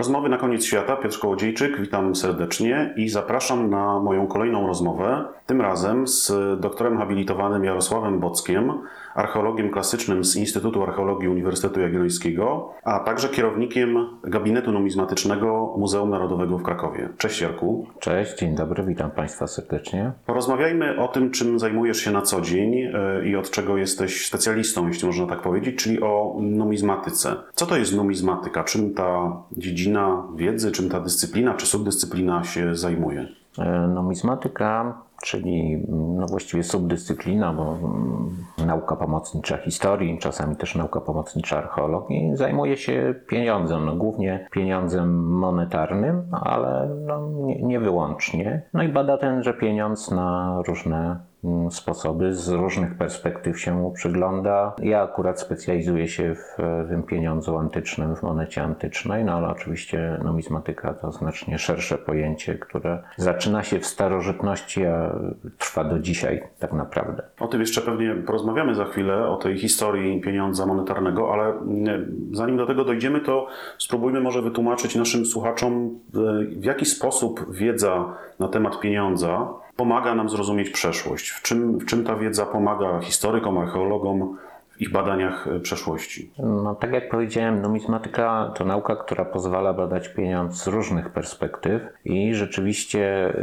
Rozmowy na koniec świata. Piotr Kołodziejczyk, witam serdecznie i zapraszam na moją kolejną rozmowę. Tym razem z doktorem habilitowanym Jarosławem Bockiem, archeologiem klasycznym z Instytutu Archeologii Uniwersytetu Jagiellońskiego, a także kierownikiem gabinetu numizmatycznego Muzeum Narodowego w Krakowie. Cześć Jarku. Cześć, dzień dobry, witam Państwa serdecznie. Porozmawiajmy o tym, czym zajmujesz się na co dzień e, i od czego jesteś specjalistą, jeśli można tak powiedzieć, czyli o numizmatyce. Co to jest numizmatyka? Czym ta dziedzina wiedzy, czym ta dyscyplina czy subdyscyplina się zajmuje? E, Numizmatyka, czyli no właściwie subdyscyplina, bo mm, nauka pomocnicza historii, czasami też nauka pomocnicza archeologii, zajmuje się pieniądzem, no głównie pieniądzem monetarnym, ale no nie, nie wyłącznie. No i bada tenże pieniądz na różne mm, sposoby, z różnych perspektyw się mu przygląda. Ja akurat specjalizuję się w tym pieniądzu antycznym, w monecie antycznej, no ale oczywiście numizmatyka to znacznie szersze pojęcie, które zaczyna się w starożytności, a trwa do dzisiaj tak naprawdę. O tym jeszcze pewnie porozmawiamy za chwilę, o tej historii pieniądza monetarnego, ale mm, zanim do tego dojdziemy, to spróbujmy może wytłumaczyć naszym słuchaczom, e, w jaki sposób wiedza na temat pieniądza pomaga nam zrozumieć przeszłość. W czym, w czym ta wiedza pomaga historykom, archeologom ich badaniach e, przeszłości? No, tak jak powiedziałem, numizmatyka to nauka, która pozwala badać pieniądz z różnych perspektyw i rzeczywiście,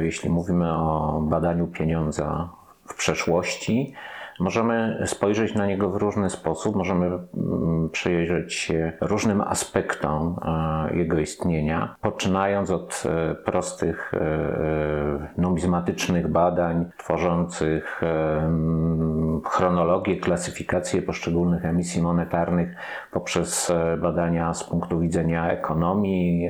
y, jeśli mówimy o badaniu pieniądza w przeszłości, Możemy spojrzeć na niego w różny sposób, możemy mm, przyjrzeć się różnym aspektom e, jego istnienia, poczynając od e, prostych e, numizmatycznych badań, tworzących chronologię, klasyfikację poszczególnych emisji monetarnych poprzez badania z punktu widzenia ekonomii,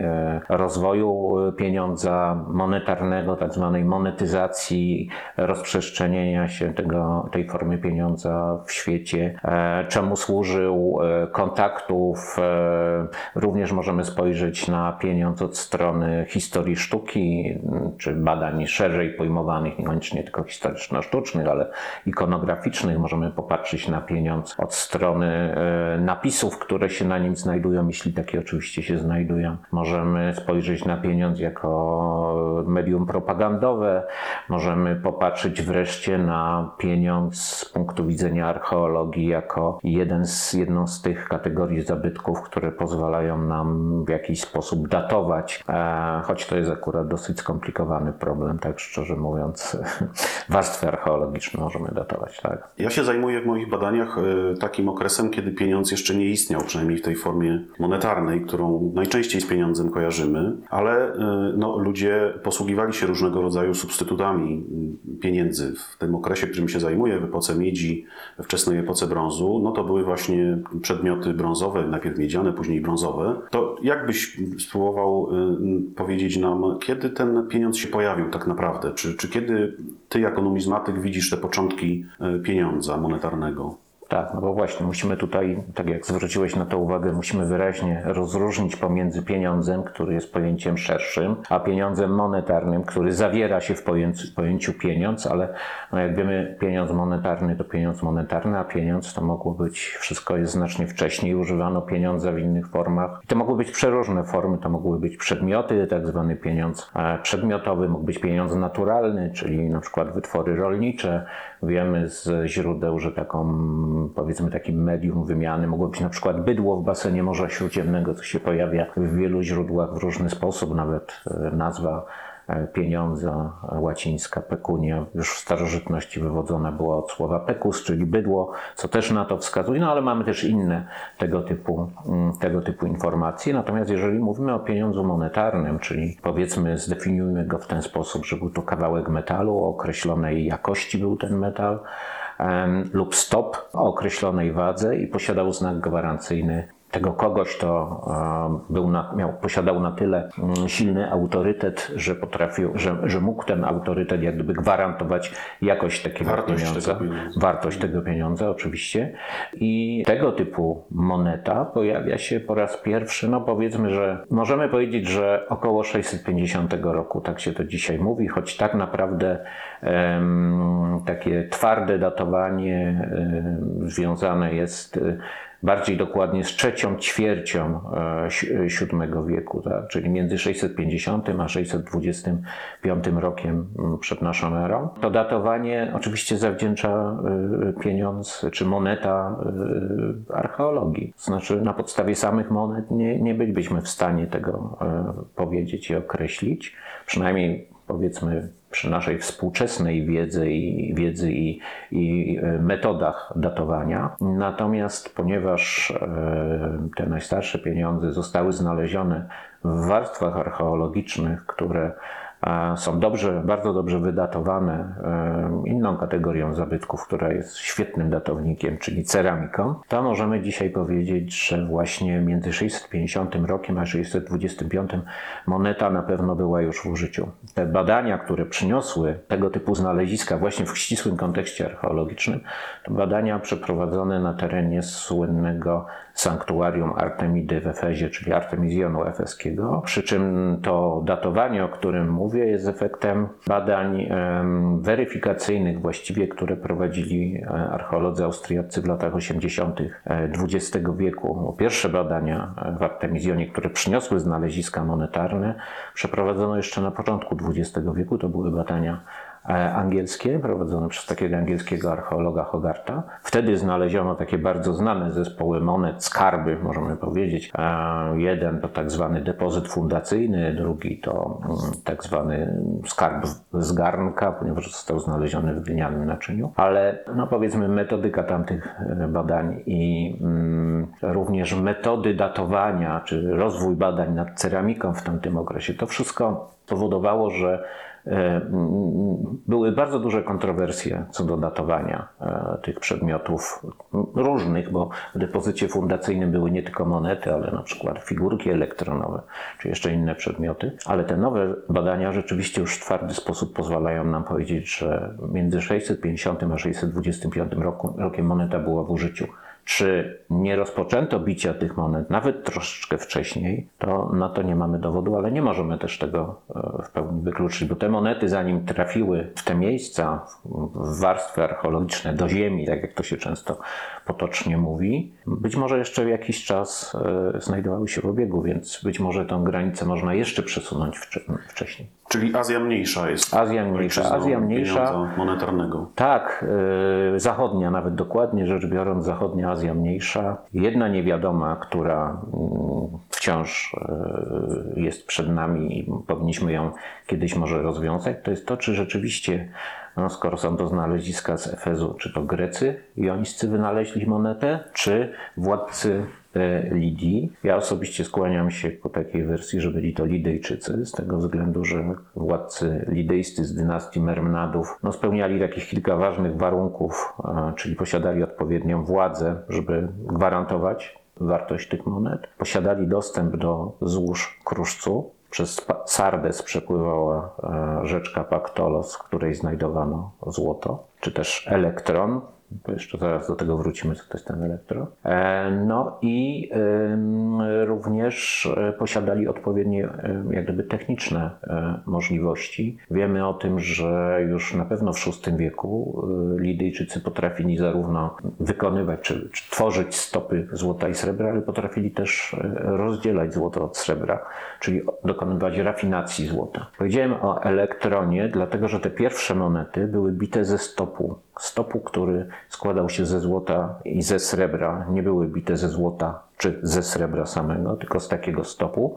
rozwoju pieniądza monetarnego, tak zwanej monetyzacji, rozprzestrzenienia się tego, tej formy pieniądza w świecie, e, czemu służył, e, kontaktów. E, również możemy spojrzeć na pieniądz od strony historii sztuki, czy badań szerzej pojmowanych, niekoniecznie tylko historyczno-sztucznych, ale ikonograficznych. Możemy popatrzeć na pieniądz od strony napisów, które się na nim znajdują, jeśli takie oczywiście się znajdują. Możemy spojrzeć na pieniądz jako medium propagandowe. Możemy popatrzeć wreszcie na pieniądz z punktu widzenia archeologii jako jeden z, jedną z tych kategorii zabytków, które pozwalają nam w jakiś sposób datować, e, choć to jest akurat dosyć skomplikowany problem, tak szczerze mówiąc, warstwy archeologiczne możemy datować, tak. Ja się zajmuję w moich badaniach e, takim okresem, kiedy pieniądz jeszcze nie istniał, przynajmniej w tej formie monetarnej, którą najczęściej z pieniądzem kojarzymy, ale e, no, ludzie posługiwali się różnego rodzaju substytutami pieniędzy w tym okresie, którym się zajmuję, w epoce miedzi, wczesnej epoce brązu, no to były właśnie przedmioty brązowe, najpierw miedziane, później brązowe. To jakbyś spróbował y, powiedzieć nam, kiedy ten pieniądz się pojawił tak naprawdę? Czy, czy kiedy ty jako numizmatyk widzisz te początki y, pieniądza monetarnego? Tak, no bo właśnie musimy tutaj, tak jak zwróciłeś na to uwagę, musimy wyraźnie rozróżnić pomiędzy pieniądzem, który jest pojęciem szerszym, a pieniądzem monetarnym, który zawiera się w pojęciu, pieniądz, ale no jak wiemy, pieniądz monetarny to pieniądz monetarny, a pieniądz to mogło być, wszystko jest znacznie wcześniej, używano pieniądza w innych formach. I to mogły być przeróżne formy, to mogły być przedmioty, tak zwany pieniądz przedmiotowy, mógł być pieniądz naturalny, czyli na przykład wytwory rolnicze. Wiemy z źródeł, że taką powiedzmy takim medium wymiany. Mogło być na przykład bydło w basenie Morza Śródziemnego, co się pojawia w wielu źródłach w różny sposób, nawet e, nazwa e, pieniądza łacińska pecunia już w starożytności wywodzona była od słowa pecus, czyli bydło, co też na to wskazuje, no ale mamy też inne tego typu, mm, tego typu informacje. Natomiast jeżeli mówimy o pieniądzu monetarnym, czyli powiedzmy zdefiniujmy go w ten sposób, że był to kawałek metalu, o określonej jakości był ten metal, lub stop o określonej wadze i posiadał znak gwarancyjny tego kogoś, to był na, miał, posiadał na tyle mm, silny autorytet, że potrafił, że, że mógł ten autorytet jak gdyby gwarantować jakość takiego wartość pieniądza, tego pieniądza. wartość tego pieniądza oczywiście. I tego typu moneta pojawia się po raz pierwszy, no powiedzmy, że możemy powiedzieć, że około 650 roku, tak się to dzisiaj mówi, choć tak naprawdę um, takie twarde datowanie um, związane jest bardziej dokładnie z trzecią ćwiercią e, VII wieku, tak? czyli między 650 a 625 rokiem m, przed naszą erą. To datowanie oczywiście zawdzięcza e, pieniądz czy moneta e, archeologii. Znaczy na podstawie samych monet nie, nie bylibyśmy w stanie tego e, powiedzieć i określić. Przynajmniej powiedzmy przy naszej współczesnej wiedzy i, wiedzy i, i e, metodach datowania. Natomiast ponieważ e, te najstarsze pieniądze zostały znalezione w warstwach archeologicznych, które są dobrze, bardzo dobrze wydatowane e, inną kategorią zabytków, która jest świetnym datownikiem, czyli ceramiką, to możemy dzisiaj powiedzieć, że właśnie między 650 rokiem a 625 moneta na pewno była już w użyciu. Te badania, które przyniosły tego typu znaleziska właśnie w ścisłym kontekście archeologicznym, to badania przeprowadzone na terenie słynnego sanktuarium Artemidy w Efezie, czyli Artemizjonu Efeskiego. Przy czym to datowanie, o którym mówię, jest efektem badań weryfikacyjnych właściwie, które prowadzili e, archeolodzy austriaccy w latach 80. XX wieku. Pierwsze badania e, w Artemizjonie, które przyniosły znaleziska monetarne, przeprowadzono jeszcze na początku XX wieku. To były badania e, angielskie, prowadzone przez takiego angielskiego archeologa Hogarta. Wtedy znaleziono takie bardzo znane zespoły monet, skarby, możemy powiedzieć. E, Jeden to tak zwany depozyt fundacyjny, drugi to mm, tak zwany skarb z garnka, ponieważ został znaleziony w glinianym naczyniu. Ale no powiedzmy metodyka tamtych e, badań i mm, również metody datowania, czy rozwój badań nad ceramiką w tamtym okresie, to wszystko powodowało, że E, Były bardzo duże kontrowersje co do datowania e, tych przedmiotów różnych, bo w depozycie fundacyjnym były nie tylko monety, ale na przykład figurki elektronowe, czy jeszcze inne przedmioty. Ale te nowe badania rzeczywiście już w twardy sposób pozwalają nam powiedzieć, że między 650 a 625 roku, rokiem moneta była w użyciu. Czy nie rozpoczęto bicia tych monet nawet troszeczkę wcześniej, to na to nie mamy dowodu, ale nie możemy też tego e, w pełni wykluczyć, bo te monety, zanim trafiły w te miejsca, w warstwy archeologiczne, do ziemi, tak jak to się często potocznie mówi, być może jeszcze jakiś czas e, znajdowały się w obiegu, więc być może tą granicę można jeszcze przesunąć wcze- wcześniej. Czyli Azja Mniejsza jest Azja Mniejsza. Azja Mniejsza. monetarnego. Tak, y, zachodnia, nawet dokładnie rzecz biorąc, zachodnia Azja Mniejsza. Jedna niewiadoma, która mm, wciąż y, jest przed nami i powinniśmy ją kiedyś może rozwiązać, to jest to, czy rzeczywiście, no, skoro są to znaleziska z Efezu, czy to Grecy jońscy wynaleźli monetę, czy władcy e, Lidii. Ja osobiście skłaniam się ku takiej wersji, że byli to Lidejczycy, z tego względu, że władcy lidejscy z dynastii Mermnadów no, spełniali takich kilka ważnych warunków, e, czyli posiadali odpowiednią władzę, żeby gwarantować wartość tych monet. Posiadali dostęp do złóż kruszcu. Przez Sardes przepływała e, rzeczka Paktolos, w której znajdowano złoto, czy też elektron. Jeszcze zaraz do tego wrócimy, co to jest ten elektron. E, No i również e, posiadali odpowiednie e, jak gdyby techniczne możliwości. Wiemy o tym, że już na pewno w VI wieku Lidyjczycy potrafili zarówno wykonywać czy, czy tworzyć stopy złota i srebra, ale potrafili też rozdzielać złoto od srebra, czyli dokonywać rafinacji złota. Powiedziałem o elektronie, dlatego że te pierwsze monety były bite ze stopu. Stopu, który składał się ze złota i ze srebra. Nie były bite ze złota czy ze srebra samego, tylko z takiego stopu.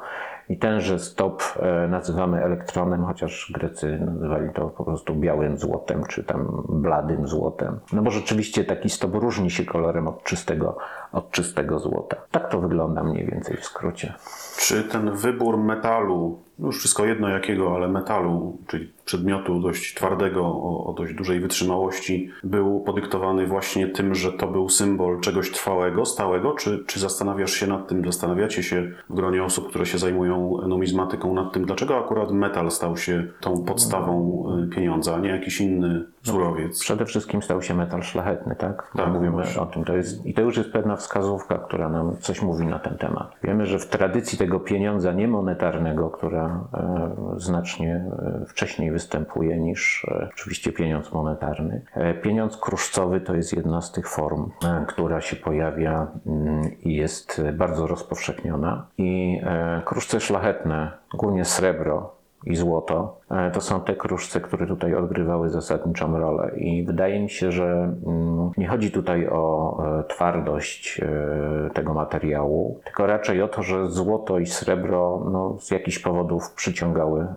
I tenże stop e, nazywamy elektronem, chociaż Grecy nazywali to po prostu białym złotem, czy tam bladym złotem. No bo rzeczywiście taki stop różni się kolorem od czystego, od czystego złota. Tak to wygląda mniej więcej w skrócie. Czy ten wybór metalu, już wszystko jedno jakiego, ale metalu, czyli przedmiotu dość twardego, o, o dość dużej wytrzymałości, był podyktowany właśnie tym, że to był symbol czegoś trwałego, stałego, czy, czy zastanawiasz się nad tym, zastanawiacie się w gronie osób, które się zajmują numizmatyką nad tym, dlaczego akurat metal stał się tą podstawą y, pieniądza, a nie jakiś inny surowiec. Przede wszystkim stał się metal szlachetny, tak? Tak, Mówimy o tym. To jest, I to już jest pewna wskazówka, która nam coś mówi na ten temat. Wiemy, że w tradycji tego pieniądza niemonetarnego, która e, znacznie e, wcześniej występuje niż e, oczywiście pieniądz monetarny, pieniądz kruszcowy to jest jedna z tych form, która się pojawia mm, i jest bardzo rozpowszechniona. I kruszce szlachetne, głównie srebro, i złoto, e, to są te kruszce, które tutaj odgrywały zasadniczą rolę. I wydaje mi się, że mm, nie chodzi tutaj o e, twardość e, tego materiału, tylko raczej o to, że złoto i srebro no, z jakichś powodów przyciągały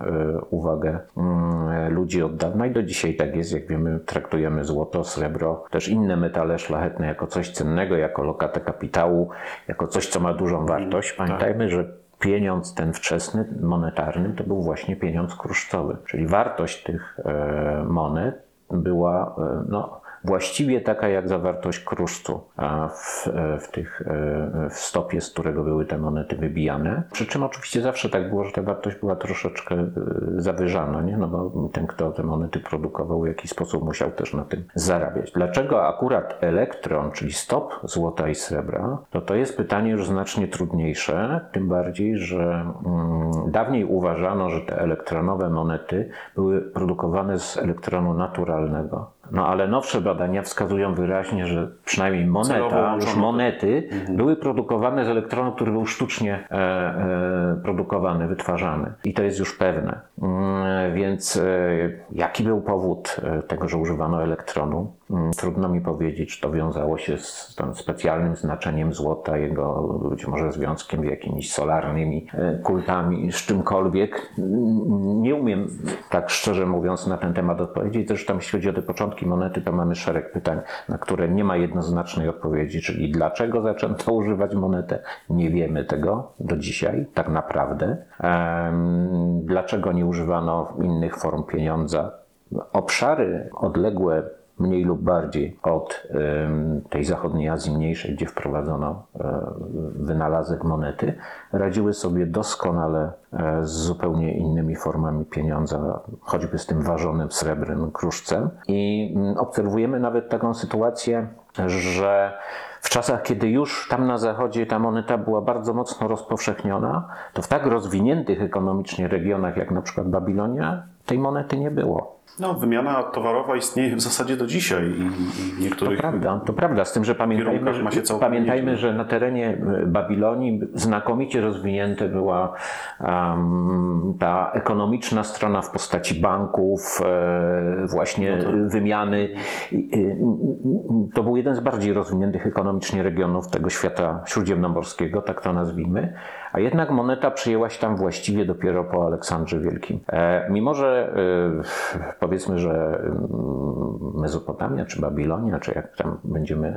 uwagę mm, ludzi od dawna i do dzisiaj tak jest. Jak wiemy, traktujemy złoto, srebro, też inne metale szlachetne jako coś cennego, jako lokatę kapitału, jako coś, co ma dużą wartość. Pamiętajmy, że pieniądz ten wczesny, monetarny, to był właśnie pieniądz kruszcowy. Czyli wartość tych e, monet była e, no, właściwie taka jak zawartość kruszcu w, e, w, tych, e, w stopie, z którego były te monety wybijane. Przy czym oczywiście zawsze tak było, że ta wartość była troszeczkę e, zawyżana, nie? no bo ten, kto te monety produkował, w jakiś sposób musiał też na tym zarabiać. Dlaczego akurat elektron, czyli stop złota i srebra, to to jest pytanie już znacznie trudniejsze, tym bardziej, że mm, dawniej uważano, że te elektronowe monety były produkowane z elektronu naturalnego. No ale nowsze badania wskazują wyraźnie, że przynajmniej moneta, już monety były produkowane z elektronu, który był sztucznie e, e, produkowany, wytwarzany. I to jest już pewne. Mm, Więc e, jaki był powód e, tego, że używano elektronu? Mm, Trudno mi powiedzieć, czy to wiązało się z tym specjalnym znaczeniem złota, jego być może związkiem z jakimiś solarnymi e, kultami, z czymkolwiek. Mm, Nie umiem tak szczerze mówiąc na ten temat odpowiedzieć. Zresztą jeśli chodzi o te początki monety, to mamy szereg pytań, na które nie ma jednoznacznej odpowiedzi, czyli dlaczego zaczęto używać monetę? Nie wiemy tego do dzisiaj, tak naprawdę. Dlaczego nie używano innych form pieniądza? Obszary odległe mniej lub bardziej od tej zachodniej Azji Mniejszej, gdzie wprowadzono e, wynalazek monety, radziły sobie doskonale e, z zupełnie innymi formami pieniądza, choćby z tym ważonym srebrnym kruszcem. I mm, obserwujemy nawet taką sytuację, że w czasach, kiedy już tam na zachodzie ta moneta była bardzo mocno rozpowszechniona, to w tak rozwiniętych ekonomicznie regionach jak na przykład Babilonia, tej monety nie było. No, wymiana towarowa istnieje w zasadzie do dzisiaj i, i niektórych... Prawda, to prawda, z tym, że pamiętajmy, że, pamiętajmy, że na terenie e, Babilonii znakomicie rozwinięta była em, ta ekonomiczna strona w postaci banków, e, właśnie wymiany. I, e, To był jeden z bardziej rozwiniętych ekonomicznie regionów tego świata śródziemnomorskiego, tak to nazwijmy. A jednak moneta przyjęła się tam właściwie dopiero po Aleksandrze Wielkim. E, mimo, że e, powiedzmy, że mm, Mezopotamia czy Babilonia, czy jak tam będziemy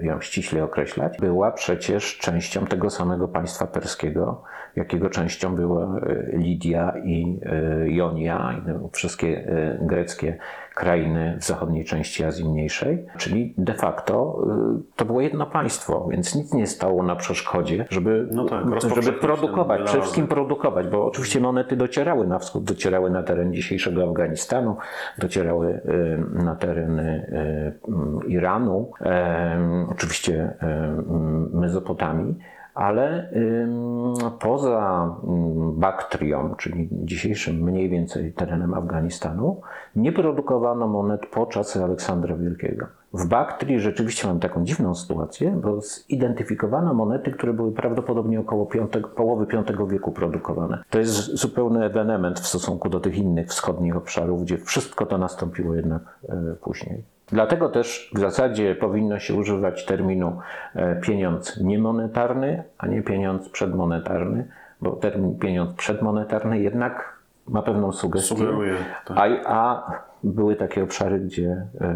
e, ją ściśle określać, była przecież częścią tego samego państwa perskiego, jakiego częścią była Lidia i Jonia, i wszystkie greckie krainy w zachodniej części Azji Mniejszej, czyli de facto y, to było jedno państwo, więc nic nie stało na przeszkodzie, żeby, No tak, żeby produkować, przede wszystkim produkować, bo oczywiście monety docierały na wschód, docierały na teren dzisiejszego Afganistanu, docierały y, na tereny y, Iranu, oczywiście Mezopotamii, ale poza Baktrią, czyli dzisiejszym mniej więcej terenem Afganistanu, nie produkowano monet po czasy Aleksandra Wielkiego. W Baktrii rzeczywiście mam taką dziwną sytuację, bo zidentyfikowano monety, które były prawdopodobnie około piątego, połowy V wieku produkowane. To jest zupełny ewenement w stosunku do tych innych wschodnich obszarów, gdzie wszystko to nastąpiło jednak e, później. Dlatego też w zasadzie powinno się używać terminu e, pieniądz niemonetarny, a nie pieniądz przedmonetarny, bo termin pieniądz przedmonetarny jednak ma pewną sugestię. Sugeruje, tak. A, a były takie obszary, gdzie e,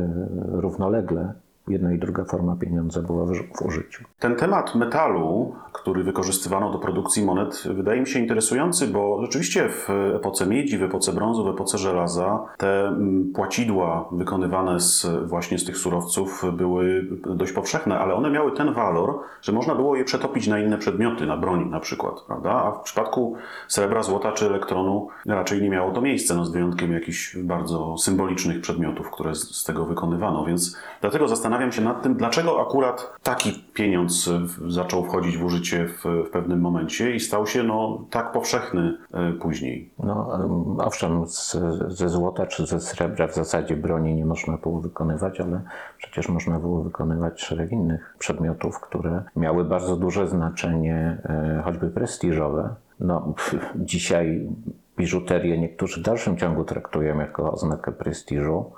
równolegle jedna i druga forma pieniądza była w, użyciu. Ten temat metalu, który wykorzystywano do produkcji monet, wydaje mi się interesujący, bo rzeczywiście w epoce miedzi, w epoce brązu, w epoce żelaza te mm, płacidła wykonywane z, właśnie z tych surowców były dość powszechne, ale one miały ten walor, że można było je przetopić na inne przedmioty, na broń na przykład, prawda? A w przypadku srebra, złota czy elektronu raczej nie miało to miejsca, no z wyjątkiem jakichś bardzo symbolicznych przedmiotów, które z, z tego wykonywano, więc dlatego zastanawiam się nad tym, dlaczego akurat taki pieniądz zaczął wchodzić w użycie w, w pewnym momencie i stał się no, tak powszechny e, później. No, em, owszem, z, ze złota czy ze srebra w zasadzie broni nie można było wykonywać, ale przecież można było wykonywać szereg innych przedmiotów, które miały bardzo duże znaczenie, e, choćby prestiżowe. No, dzisiaj biżuterię niektórzy w dalszym ciągu traktują jako oznakę prestiżu.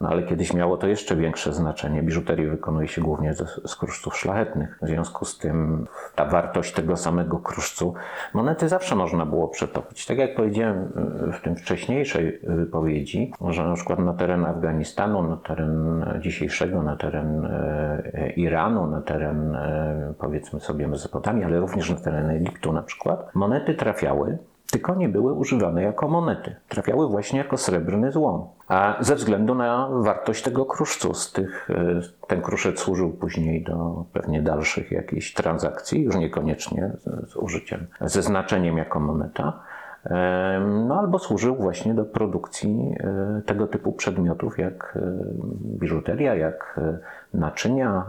No ale kiedyś miało to jeszcze większe znaczenie. Biżuterię wykonuje się głównie ze, z kruszców szlachetnych. W związku z tym ta wartość tego samego kruszcu, monety zawsze można było przetopić. Tak jak powiedziałem y, w tym wcześniejszej wypowiedzi, że na przykład na teren Afganistanu, na teren dzisiejszego, na teren e, Iranu, na teren e, powiedzmy sobie Mezopotamii, ale również na teren Egiptu na przykład, monety trafiały tylko nie były używane jako monety. Trafiały właśnie jako srebrny złom. A ze względu na wartość tego kruszcu, z tych, e, ten kruszec służył później do pewnie dalszych jakichś transakcji, już niekoniecznie z, z użyciem, ze znaczeniem jako moneta. No albo służył właśnie do produkcji e, tego typu przedmiotów jak e, biżuteria, jak naczynia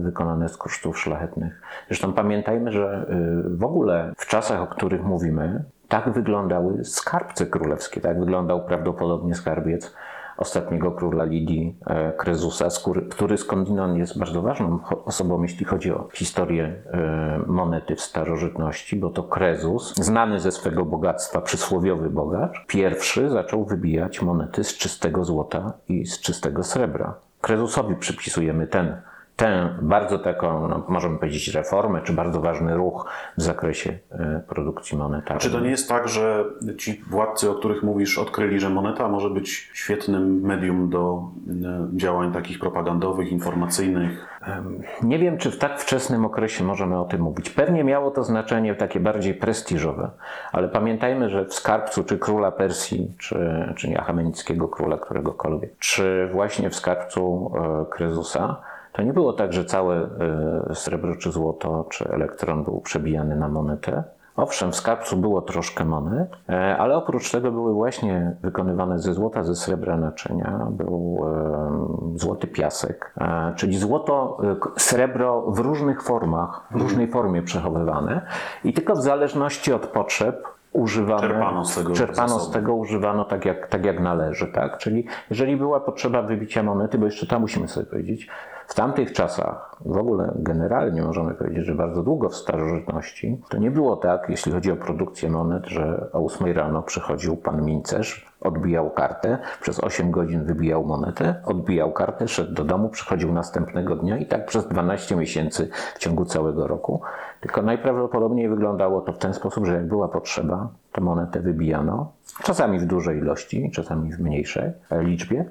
wykonane z kruszców szlachetnych. Zresztą pamiętajmy, że w ogóle w czasach, o których mówimy, tak wyglądały skarbce królewskie, tak wyglądał prawdopodobnie skarbiec ostatniego króla Lidii, e, Krezusa, który skądinąd jest bardzo ważną osobą, jeśli chodzi o historię e, monety w starożytności, bo to Krezus, znany ze swego bogactwa, przysłowiowy bogacz, pierwszy zaczął wybijać monety z czystego złota i z czystego srebra. Krezusowi przypisujemy ten tę bardzo taką, no, możemy powiedzieć, reformę, czy bardzo ważny ruch w zakresie e, produkcji monetarnej. Czy to nie jest tak, że ci władcy, o których mówisz, odkryli, że moneta może być świetnym medium do e, działań takich propagandowych, informacyjnych? Nie wiem, czy w tak wczesnym okresie możemy o tym mówić. Pewnie miało to znaczenie takie bardziej prestiżowe, ale pamiętajmy, że w skarbcu czy króla Persji, czy, czy nie achamenickiego króla któregokolwiek, czy właśnie w skarbcu e, Krezusa, to nie było tak, że całe e, srebro czy złoto, czy elektron był przebijany na monetę. Owszem, w skarbcu było troszkę monet, ale oprócz tego były właśnie wykonywane ze złota, ze srebra naczynia, był złoty piasek, e, czyli złoto, e, srebro w różnych formach, w różnej formie przechowywane i tylko w zależności od potrzeb używane, Czerpano z tego czerpano z tego używano tak jak, tak jak należy, tak? Czyli jeżeli była potrzeba wybicia monety, bo jeszcze tam musimy sobie powiedzieć, w tamtych czasach, w ogóle generalnie możemy powiedzieć, że bardzo długo w starożytności, to nie było tak, jeśli chodzi o produkcję monet, że o 8 rano przychodził pan mincerz, odbijał kartę, przez 8 godzin wybijał monetę, odbijał kartę, szedł do domu, przychodził następnego dnia i tak przez 12 miesięcy w ciągu całego roku. Tylko najprawdopodobniej wyglądało to w ten sposób, że jak była potrzeba, to monetę wybijano, czasami w dużej ilości, czasami w mniejszej liczbie,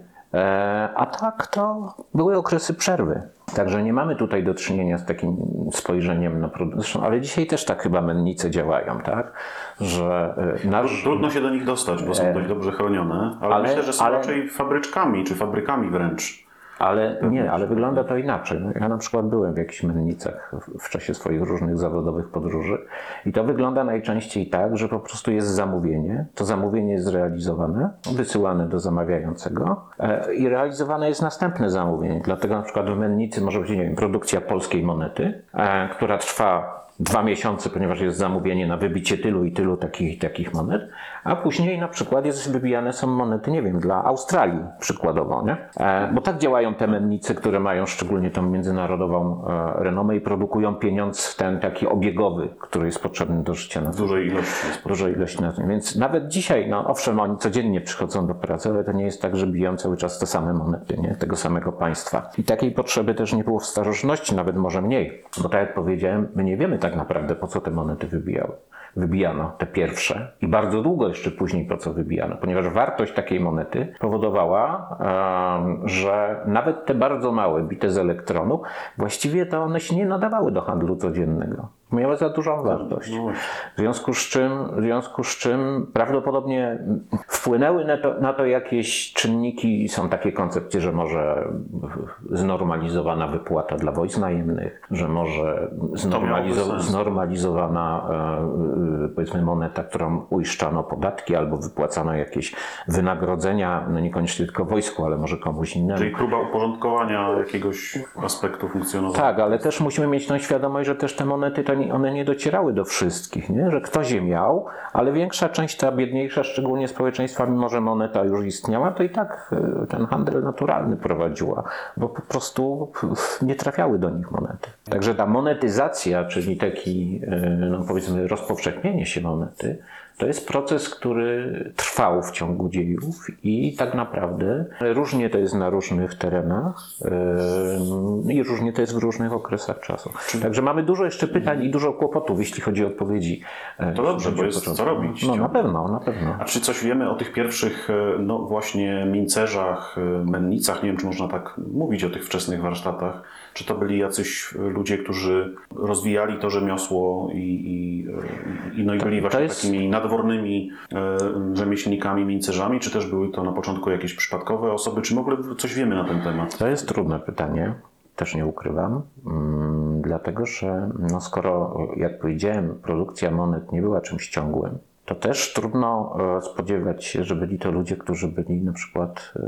A tak to były okresy przerwy. Także nie mamy tutaj do czynienia z takim spojrzeniem na. Zresztą, ale dzisiaj też tak chyba mennice działają, tak? Że e, nasz. Trudno się do nich dostać, bo są dość dobrze chronione, ale, ale- myślę, że są ale- raczej fabryczkami, czy fabrykami wręcz. Ale nie, ale wygląda to inaczej. No, Ja na przykład byłem w jakichś mennicach w- czasie swoich różnych zawodowych podróży i to wygląda najczęściej tak, że po prostu jest zamówienie, to zamówienie jest zrealizowane, wysyłane do zamawiającego e, i realizowane jest następne zamówienie. Dlatego na przykład w mennicy może być, nie wiem, produkcja polskiej monety, e, która trwa dwa miesiące, ponieważ jest zamówienie na wybicie tylu i tylu takich i takich monet, a później na przykład jest wybijane są monety, nie wiem, dla Australii przykładowo, nie? E, bo tak działają te mennice, które mają szczególnie tą międzynarodową e, renomę i produkują pieniądz ten taki obiegowy, który jest potrzebny do życia na dużej ilości dużej ilości na. Więc nawet dzisiaj, no owszem, oni codziennie przychodzą do pracy, ale to nie jest tak, że biją cały czas te same monety, nie? Tego samego państwa. I takiej potrzeby też nie było w starożytności, nawet może mniej. Bo tak jak powiedziałem, my nie wiemy tak naprawdę, po co te monety wybijały. Wybijano, te pierwsze, i bardzo długo jeszcze później po co wybijano, ponieważ wartość takiej monety powodowała, że nawet te bardzo małe bite z elektronu, właściwie to one się nie nadawały do handlu codziennego. Miały za dużą wartość. No. W związku z czym, w związku z czym prawdopodobnie wpłynęły na to, na to jakieś czynniki. Są takie koncepcje, że może znormalizowana wypłata dla wojsk najemnych, że może znormalizo- znormalizowana e, e, powiedzmy moneta, którą uiszczano podatki albo wypłacano jakieś wynagrodzenia, no niekoniecznie tylko wojsku, ale może komuś innemu. Czyli próba uporządkowania jakiegoś aspektu funkcjonowania. Tak, ale też musimy mieć tą świadomość, że też te monety, to one nie docierały do wszystkich, nie? że ktoś je miał, ale większa część, ta biedniejsza, szczególnie społeczeństwa, mimo że moneta już istniała, to i tak e, ten handel naturalny prowadziła, bo po prostu nie trafiały do nich monety. Także ta monetyzacja, czyli taki, e, no powiedzmy, rozpowszechnienie się monety, to jest proces, który trwał w ciągu dziejów i tak naprawdę różnie to jest na różnych terenach yy, i różnie to jest w różnych okresach czasu. Także mamy dużo jeszcze pytań i dużo kłopotów, jeśli chodzi o odpowiedzi. e, To dobrze, bo jest co robić. No na pewno, na pewno. A czy coś wiemy o tych pierwszych, e, no właśnie, mincerzach, e, mennicach? Nie wiem, czy można tak mówić o tych wczesnych warsztatach. Czy to byli jacyś e, ludzie, którzy rozwijali to rzemiosło i, i, e, i, no i byli właśnie jest- takimi nadwornymi e, rzemieślnikami, mincerzami? Czy też były to na początku jakieś przypadkowe osoby? Czy w ogóle coś wiemy na ten temat? To jest trudne pytanie, też nie ukrywam, mm, dlatego że no skoro, jak powiedziałem, produkcja monet nie była czymś ciągłym, to też trudno e, spodziewać się, że byli to ludzie, którzy byli na przykład e,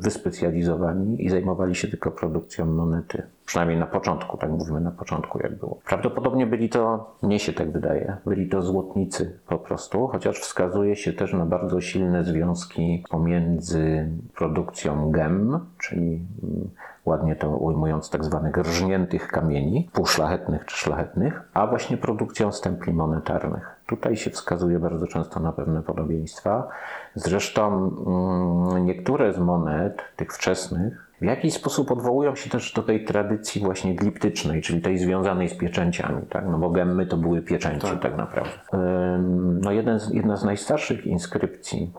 wyspecjalizowani i zajmowali się tylko produkcją monety. Przynajmniej na początku, tak mówimy na początku, jak było. Prawdopodobnie byli to, mnie się tak wydaje, byli to złotnicy po prostu, chociaż wskazuje się też na bardzo silne związki pomiędzy produkcją gem, czyli mm, ładnie to ujmując tak zwanych rżniętych kamieni, półszlachetnych czy szlachetnych, a właśnie produkcją stempli monetarnych. Tutaj się wskazuje bardzo często na pewne podobieństwa. Zresztą mm, niektóre z monet, tych wczesnych, w jakiś sposób odwołują się też do tej tradycji właśnie gliptycznej, czyli tej związanej z pieczęciami, tak? No bo gemmy to były pieczęci tak, naprawdę. Ym, No jeden z, jedna z najstarszych inskrypcji,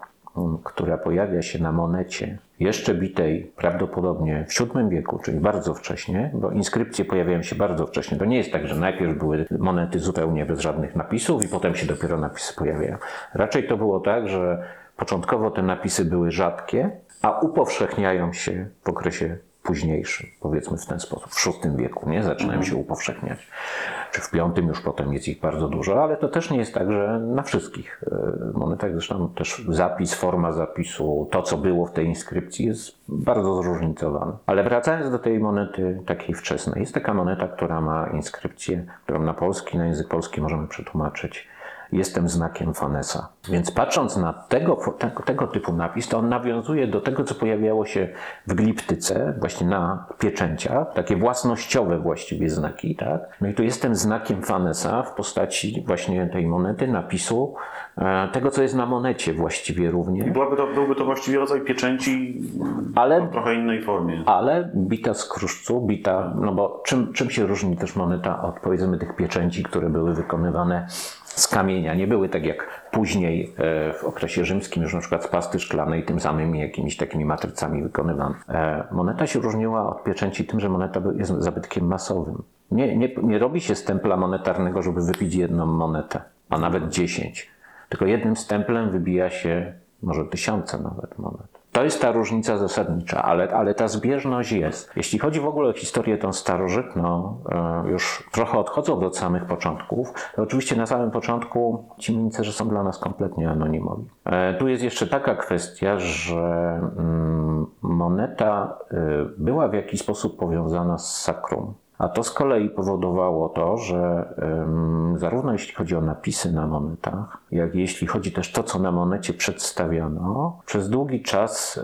która pojawia się na monecie, jeszcze bitej prawdopodobnie w VII wieku, czyli bardzo wcześnie, bo inskrypcje pojawiają się bardzo wcześnie. To nie jest tak, że najpierw były monety zupełnie bez żadnych napisów i potem się dopiero napisy pojawiają. Raczej to było tak, że początkowo te napisy były rzadkie, a upowszechniają się w okresie późniejszym, powiedzmy w ten sposób, w VI wieku, nie? Zaczynają się upowszechniać. Czy w V już potem jest ich bardzo dużo, ale to też nie jest tak, że na wszystkich e, monetach, zresztą też zapis, forma zapisu, to co było w tej inskrypcji jest bardzo zróżnicowane. Ale wracając do tej monety takiej wczesnej, jest taka moneta, która ma inskrypcję, którą na polski, na język polski możemy przetłumaczyć jestem znakiem Fanesa. Więc patrząc na tego, tego, tego typu napis, to on nawiązuje do tego, co pojawiało się w gliptyce, właśnie na pieczęciach, takie własnościowe właściwie znaki, tak? No i tu jestem znakiem Fanesa w postaci właśnie tej monety, napisu, tego, co jest na monecie właściwie również. Byłaby to, byłby to właściwie rodzaj pieczęci Ale w trochę innej formie. ale bita z kruszcu, bita, no bo czym, czym się różni też moneta od powiedzmy tych pieczęci, które były wykonywane z kamienia. Nie były tak jak później e, w okresie rzymskim, już na przykład z pasty szklanej, tym samymi jakimiś takimi matrycami wykonywane. E, Moneta się różniła od pieczęci tym, że moneta jest zabytkiem masowym. Nie, nie, nie robi się stempla monetarnego, żeby wypić jedną monetę, a nawet dziesięć. Tylko jednym stemplem wybija się może tysiące nawet monet. To jest ta różnica zasadnicza, ale, ale ta zbieżność jest. Jeśli chodzi w ogóle o historię tą starożytną, e, już trochę odchodząc od samych początków, to oczywiście na samym początku ci mincerze są dla nas kompletnie anonimowi. E, Tu jest jeszcze taka kwestia, że mm, moneta e, była w jakiś sposób powiązana z sakrum. A to z kolei powodowało to, że zarówno jeśli chodzi o napisy na monetach, jak i jeśli chodzi też to, co na monecie przedstawiano, przez długi czas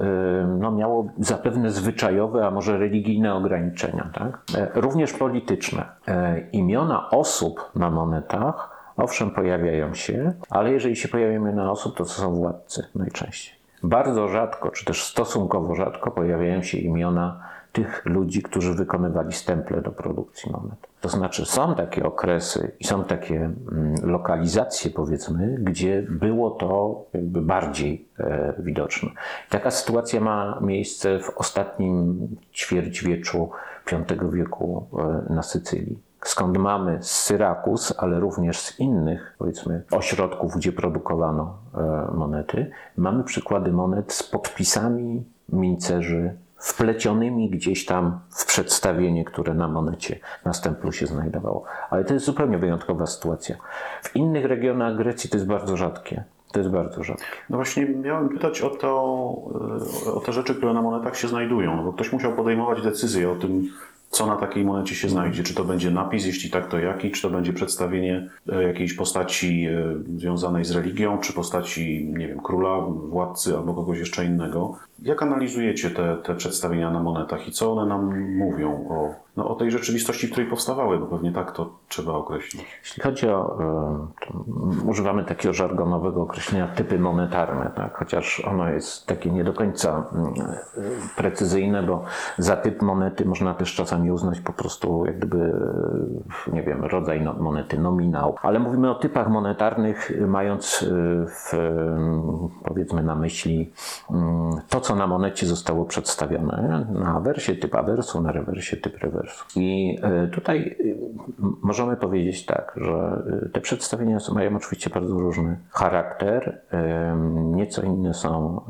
no, miało zapewne zwyczajowe, a może religijne ograniczenia, tak? E, również polityczne. E, imiona osób na monetach owszem pojawiają się, ale jeżeli się pojawiają imiona osób, to to są władcy najczęściej. Bardzo rzadko, czy też stosunkowo rzadko pojawiają się imiona tych ludzi, którzy wykonywali stemple do produkcji monet. To znaczy, są takie okresy i są takie mm, lokalizacje, powiedzmy, gdzie było to jakby bardziej e, widoczne. Taka sytuacja ma miejsce w ostatnim ćwierćwieczu V wieku e, na Sycylii. Skąd mamy z Syrakus, ale również z innych, powiedzmy, ośrodków, gdzie produkowano e, monety, mamy przykłady monet z podpisami mincerzy wplecionymi gdzieś tam w przedstawienie, które na monecie na się znajdowało. Ale to jest zupełnie wyjątkowa sytuacja. W innych regionach Grecji to jest bardzo rzadkie. To jest bardzo rzadkie. No właśnie miałem pytać o, to, e, o te rzeczy, które na monetach się znajdują, no bo ktoś musiał podejmować decyzję o tym, co na takiej monecie się znajdzie. Czy to będzie napis, jeśli tak, to jaki? Czy to będzie przedstawienie e, jakiejś postaci e, związanej z religią, czy postaci, nie wiem, króla, władcy albo kogoś jeszcze innego? Jak analizujecie te, te przedstawienia na monetach i co one nam mówią o, no, o tej rzeczywistości, w której powstawały? Bo pewnie tak to trzeba określić. Jeśli chodzi o, e, używamy takiego żargonowego określenia typy monetarne, tak? chociaż ono jest takie nie do końca mm, precyzyjne, bo za typ monety można też czasami uznać po prostu jak gdyby, e, nie wiem, rodzaj no- monety, nominał. Ale mówimy o typach monetarnych, mając e, w, powiedzmy na myśli mm, to, co na monecie zostało przedstawione. Na awersie typ awersu, na rewersie typ rewersu. I e, tutaj e, możemy powiedzieć tak, że e, te przedstawienia mają oczywiście bardzo różny charakter. Nieco inne są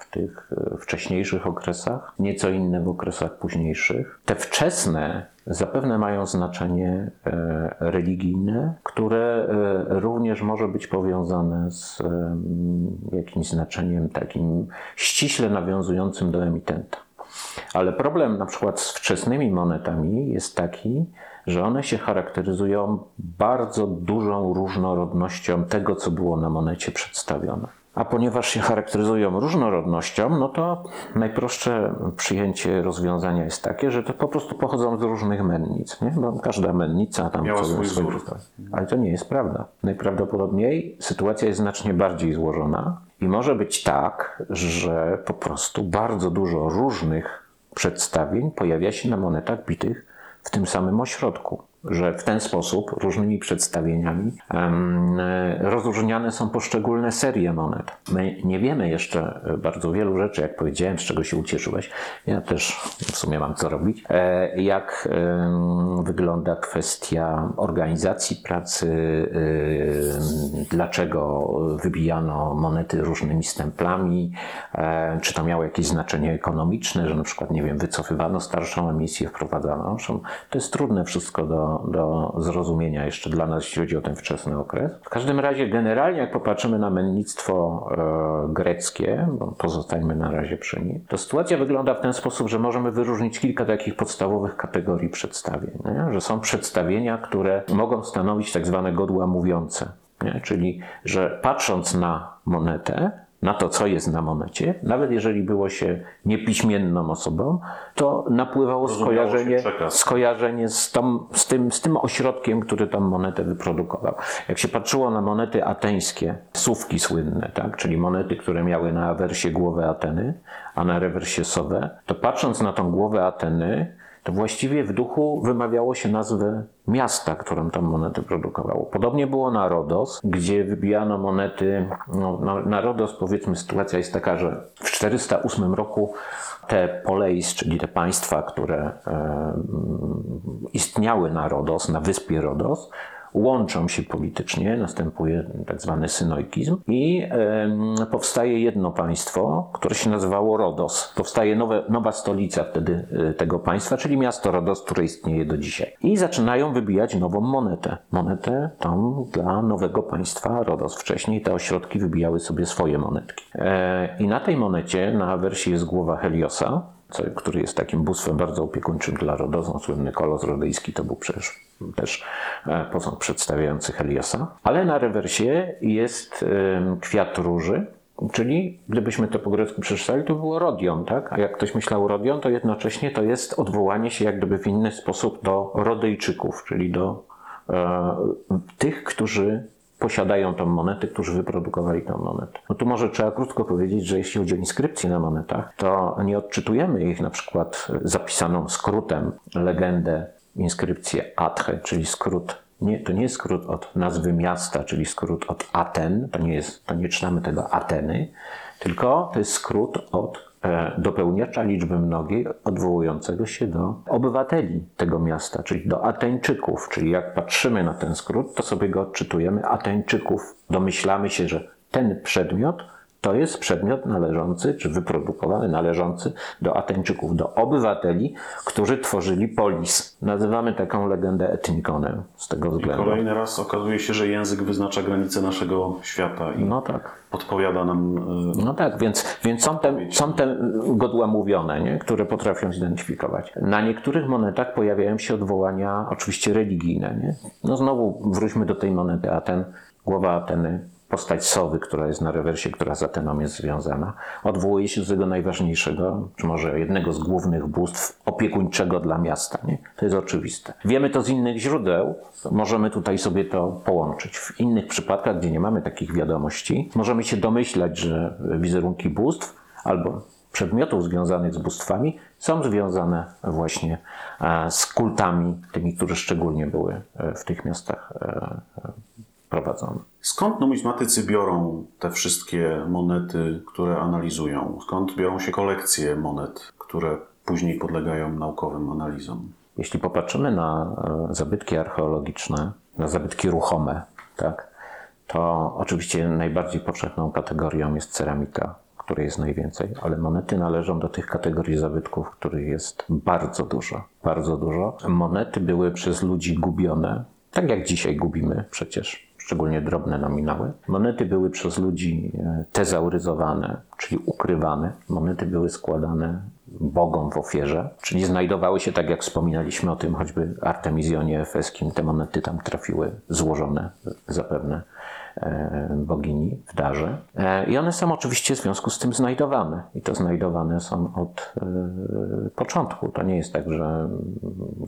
w tych wcześniejszych okresach, nieco inne w okresach późniejszych. Te wczesne zapewne mają znaczenie e, religijne, które e, również może być powiązane z em, jakimś znaczeniem takim ściśle nawiązującym do emitenta. Ale problem na przykład z wczesnymi monetami jest taki, że one się charakteryzują bardzo dużą różnorodnością tego, co było na monecie przedstawione. A ponieważ się charakteryzują różnorodnością, no to najprostsze przyjęcie rozwiązania jest takie, że to po prostu pochodzą z różnych mennic, nie? bo każda mennica tam Miała swój wzór. Ale to nie jest prawda. Najprawdopodobniej sytuacja jest znacznie bardziej złożona i może być tak, że po prostu bardzo dużo różnych przedstawień pojawia się na monetach bitych w tym samym ośrodku. Że w ten sposób różnymi przedstawieniami rozróżniane są poszczególne serie monet. My nie wiemy jeszcze e, bardzo wielu rzeczy, jak powiedziałem, z czego się ucieszyłeś. Ja też w sumie mam co robić. E, Jak wygląda kwestia organizacji pracy, dlaczego wybijano monety różnymi stemplami, e, czy to miało jakieś znaczenie ekonomiczne, że na przykład, nie wiem, wycofywano starszą emisję, wprowadzano. To jest trudne wszystko do, do zrozumienia jeszcze dla nas, jeśli chodzi o ten wczesny okres. W każdym razie, generalnie, jak popatrzymy na mennictwo e, greckie, bo pozostańmy na razie przy nim, to sytuacja wygląda w ten sposób, że możemy wyróżnić kilka takich podstawowych kategorii przedstawień. Nie? Że są przedstawienia, które mogą stanowić tak zwane godła mówiące. Nie? Czyli, że patrząc na monetę, na to, co jest na monecie, nawet jeżeli było się niepiśmienną osobą, to napływało skojarzenie, skojarzenie z, z, tym, z tym ośrodkiem, który tam monetę wyprodukował. Jak się patrzyło na monety ateńskie, słówki słynne, tak? czyli monety, które miały na awersie głowę Ateny, a na rewersie sowę, to patrząc na tą głowę Ateny, to właściwie w duchu wymawiało się nazwę miasta, którą tam monety produkowało. Podobnie było na Rodos, gdzie wybijano monety. No, na Rodos, powiedzmy, sytuacja jest taka, że w 408 roku te poleis, czyli te państwa, które e, istniały na Rodos, na wyspie Rodos, łączą się politycznie, następuje tak zwany synojkizm i powstaje jedno państwo, które się nazywało Rodos. Powstaje nowe, nowa stolica wtedy e, tego państwa, czyli miasto Rodos, które istnieje do dzisiaj. I zaczynają wybijać nową monetę. Monetę tą dla nowego państwa Rodos. Wcześniej te ośrodki wybijały sobie swoje monetki. E, I na tej monecie, na wersji jest głowa Heliosa, co, który jest takim bóstwem bardzo opiekuńczym dla Rodosu. Słynny kolos rodyjski to był przecież też e, posąg przedstawiający Heliosa. Ale na rewersie jest kwiat róży, czyli gdybyśmy to po grecku przeczytali, to było Rodion, tak? A jak ktoś myślał Rodion, to jednocześnie to jest odwołanie się jak gdyby w inny sposób do Rodyjczyków, czyli do e, tych, którzy posiadają tą monetę, którzy wyprodukowali tą monetę. No tu może trzeba krótko powiedzieć, że jeśli chodzi o inskrypcje na monetach, to nie odczytujemy ich na przykład zapisaną skrótem legendę, inskrypcję Athe, czyli skrót nie, to nie jest skrót od nazwy miasta, czyli skrót od Aten, to nie, jest, to nie czytamy tego Ateny, tylko to jest skrót od e, dopełniacza liczby mnogiej odwołującego się do obywateli tego miasta, czyli do Ateńczyków. Czyli jak patrzymy na ten skrót, to sobie go odczytujemy Ateńczyków. Domyślamy się, że ten przedmiot to jest przedmiot należący, czy wyprodukowany, należący do Ateńczyków, do obywateli, którzy tworzyli polis. Nazywamy taką legendę etnikonem z tego względu. Kolejny raz okazuje się, że język wyznacza granice naszego świata i No tak. podpowiada nam e, No tak, więc, więc są, te, są te godła mówione, nie? które potrafią zidentyfikować. Na niektórych monetach pojawiają się odwołania oczywiście religijne. Nie? No znowu wróćmy do tej monety Aten. Głowa Ateny, postać sowy, która jest na rewersie, która z Ateną jest związana, odwołuje się do tego najważniejszego, czy może jednego z głównych bóstw opiekuńczego dla miasta. Nie? To jest oczywiste. Wiemy to z innych źródeł, możemy tutaj sobie to połączyć. W innych przypadkach, gdzie nie mamy takich wiadomości, możemy się domyślać, że wizerunki bóstw albo przedmiotów związanych z bóstwami są związane właśnie e, z kultami, tymi, które szczególnie były e, w tych miastach e, prowadzone. Skąd numizmatycy biorą te wszystkie monety, które analizują? Skąd biorą się kolekcje monet, które później podlegają naukowym analizom? Jeśli popatrzymy na e, zabytki archeologiczne, na zabytki ruchome, tak, to oczywiście najbardziej powszechną kategorią jest ceramika, której jest najwięcej, ale monety należą do tych kategorii zabytków, których jest bardzo dużo, bardzo dużo. Monety były przez ludzi gubione, tak jak dzisiaj gubimy przecież, szczególnie drobne nominały. Monety były przez ludzi e, tezauryzowane, czyli ukrywane. Monety były składane bogom w ofierze, czyli znajdowały się, tak jak wspominaliśmy o tym choćby Artemizjonie Efeskim, te monety tam trafiły złożone zapewne bogini w darze. E, I one są oczywiście w związku z tym znajdowane. I to znajdowane są od e, początku. To nie jest tak, że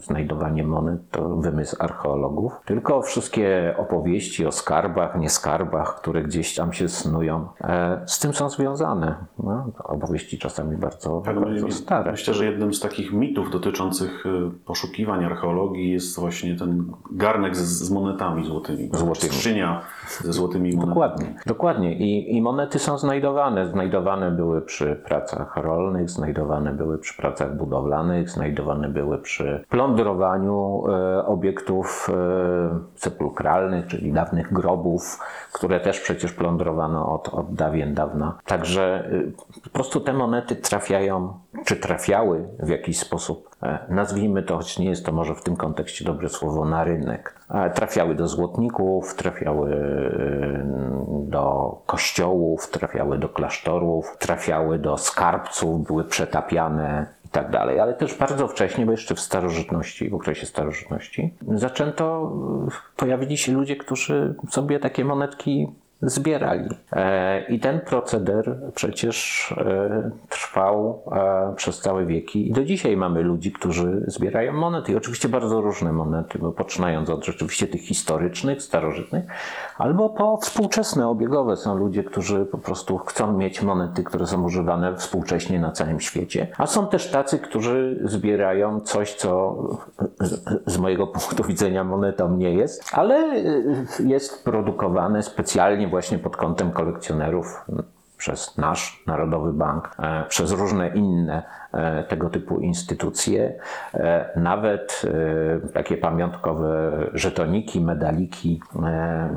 znajdowanie monet to wymysł archeologów, tylko wszystkie opowieści o skarbach, nieskarbach, które gdzieś tam się snują, e, z tym są związane. No, opowieści czasami bardzo, Tak, bardzo my- stare. Myślę, że jednym z takich mitów dotyczących poszukiwań archeologii jest właśnie ten garnek z, z monetami złotymi. Złotymi. Skrzynia ze złotymi monetami. Dokładnie, dokładnie. I, I monety są znajdowane. Znajdowane były przy pracach rolnych, znajdowane były przy pracach budowlanych, znajdowane były przy plądrowaniu e, obiektów e, sepulkralnych, czyli dawnych grobów, które też przecież plądrowano od, od dawien dawna. Także e, po prostu te monety trafiają, czy trafiały w jakiś sposób, nazwijmy to, choć nie jest to może w tym kontekście dobre słowo, na rynek. E, Trafiały do złotników, trafiały e, do kościołów, trafiały do klasztorów, trafiały do skarbców, były przetapiane i tak dalej. Ale też bardzo wcześnie, bo jeszcze w starożytności, w okresie starożytności, zaczęto, e, pojawili się ludzie, którzy sobie takie monetki zbierali. E, I ten proceder przecież e, trwał e, przez całe wieki. I do dzisiaj mamy ludzi, którzy zbierają monety. I oczywiście bardzo różne monety, bo poczynając od rzeczywiście tych historycznych, starożytnych, albo po współczesne, obiegowe. Są ludzie, którzy po prostu chcą mieć monety, które są używane współcześnie na całym świecie. A są też tacy, którzy zbierają coś, co z- mojego punktu widzenia monetą nie jest, ale jest produkowane specjalnie właśnie pod kątem kolekcjonerów przez nasz Narodowy Bank, e, przez różne inne e, tego typu instytucje, e, nawet takie pamiątkowe żetoniki, medaliki.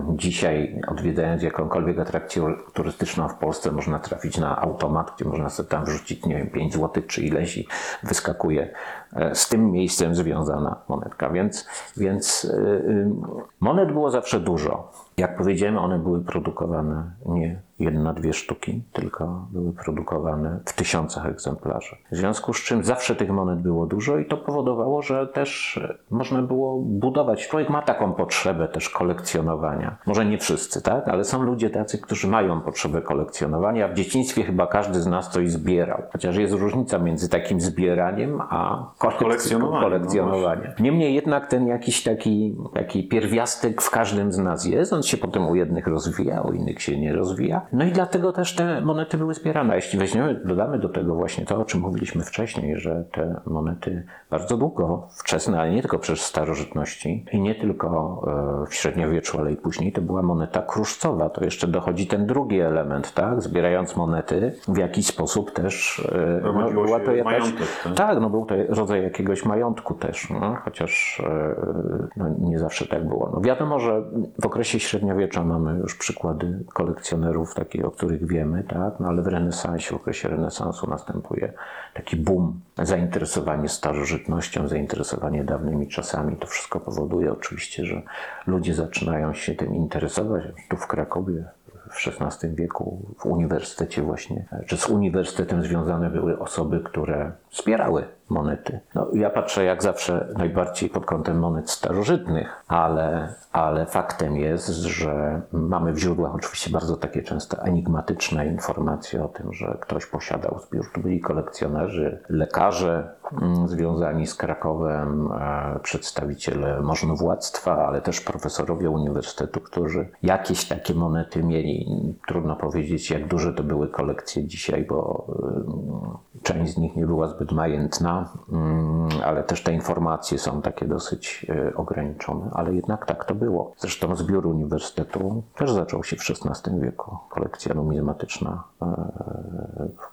Dzisiaj odwiedzając jakąkolwiek atrakcję turystyczną w Polsce można trafić na automat, gdzie można sobie tam wrzucić, nie wiem, 5 zł czy ileś i wyskakuje z tym miejscem związana monetka. Więc, więc monet było zawsze dużo. Jak powiedziałem, one były produkowane nie jedna, dwie sztuki, tylko były produkowane w tysiącach egzemplarzy. W związku z czym zawsze tych monet było dużo i to powodowało, że też można było budować. Człowiek ma taką potrzebę też kolekcjonowania. Może nie wszyscy, tak? Ale są ludzie tacy, którzy mają potrzebę kolekcjonowania. W dzieciństwie chyba każdy z nas coś zbierał. Chociaż jest różnica między takim zbieraniem a kolekcjonowaniem. Kolekcjonowaniem, no. Niemniej jednak ten jakiś taki, taki pierwiastek w każdym z nas jest. On się potem u jednych rozwija, u innych się nie rozwija. No i dlatego też te monety były zbierane. A jeśli weźmiemy, dodamy do tego właśnie to, o czym mówiliśmy wcześniej, że te monety bardzo długo, wczesne, ale nie tylko przez starożytności i nie tylko e, w średniowieczu, ale i później, to była moneta kruszcowa. To jeszcze dochodzi ten drugi element, tak? Zbierając monety, w jakiś sposób też e, no, była to jakaś... majątek, tak? Tak, no był to rodzaj jakiegoś majątku też, no, chociaż e, no, nie zawsze tak było. No, wiadomo, że w okresie średniowiecza mamy już przykłady kolekcjonerów, takich, o których wiemy, tak? no, ale w renesansie, w okresie renesansu następuje taki boom, zainteresowanie starożytnością, zainteresowanie dawnymi czasami. To wszystko powoduje oczywiście, że ludzie zaczynają się tym interesować. Tu w Krakowie w XVI wieku w uniwersytecie właśnie, czy z uniwersytetem związane były osoby, które wspierały monety. No, ja patrzę jak zawsze najbardziej pod kątem monet starożytnych, ale, ale faktem jest, że mamy w źródłach oczywiście bardzo takie często enigmatyczne informacje o tym, że ktoś posiadał zbiór. Tu byli kolekcjonerzy, lekarze mm, związani z Krakowem, e, przedstawiciele możnowładztwa, ale też profesorowie uniwersytetu, którzy jakieś takie monety mieli. Trudno powiedzieć, jak duże to były kolekcje dzisiaj, bo y, część z nich nie była zbyt majętna, mm, ale też te informacje są takie dosyć y, ograniczone, ale jednak tak to było. Zresztą zbiór uniwersytetu też zaczął się w XVI wieku. Kolekcja numizmatyczna, y,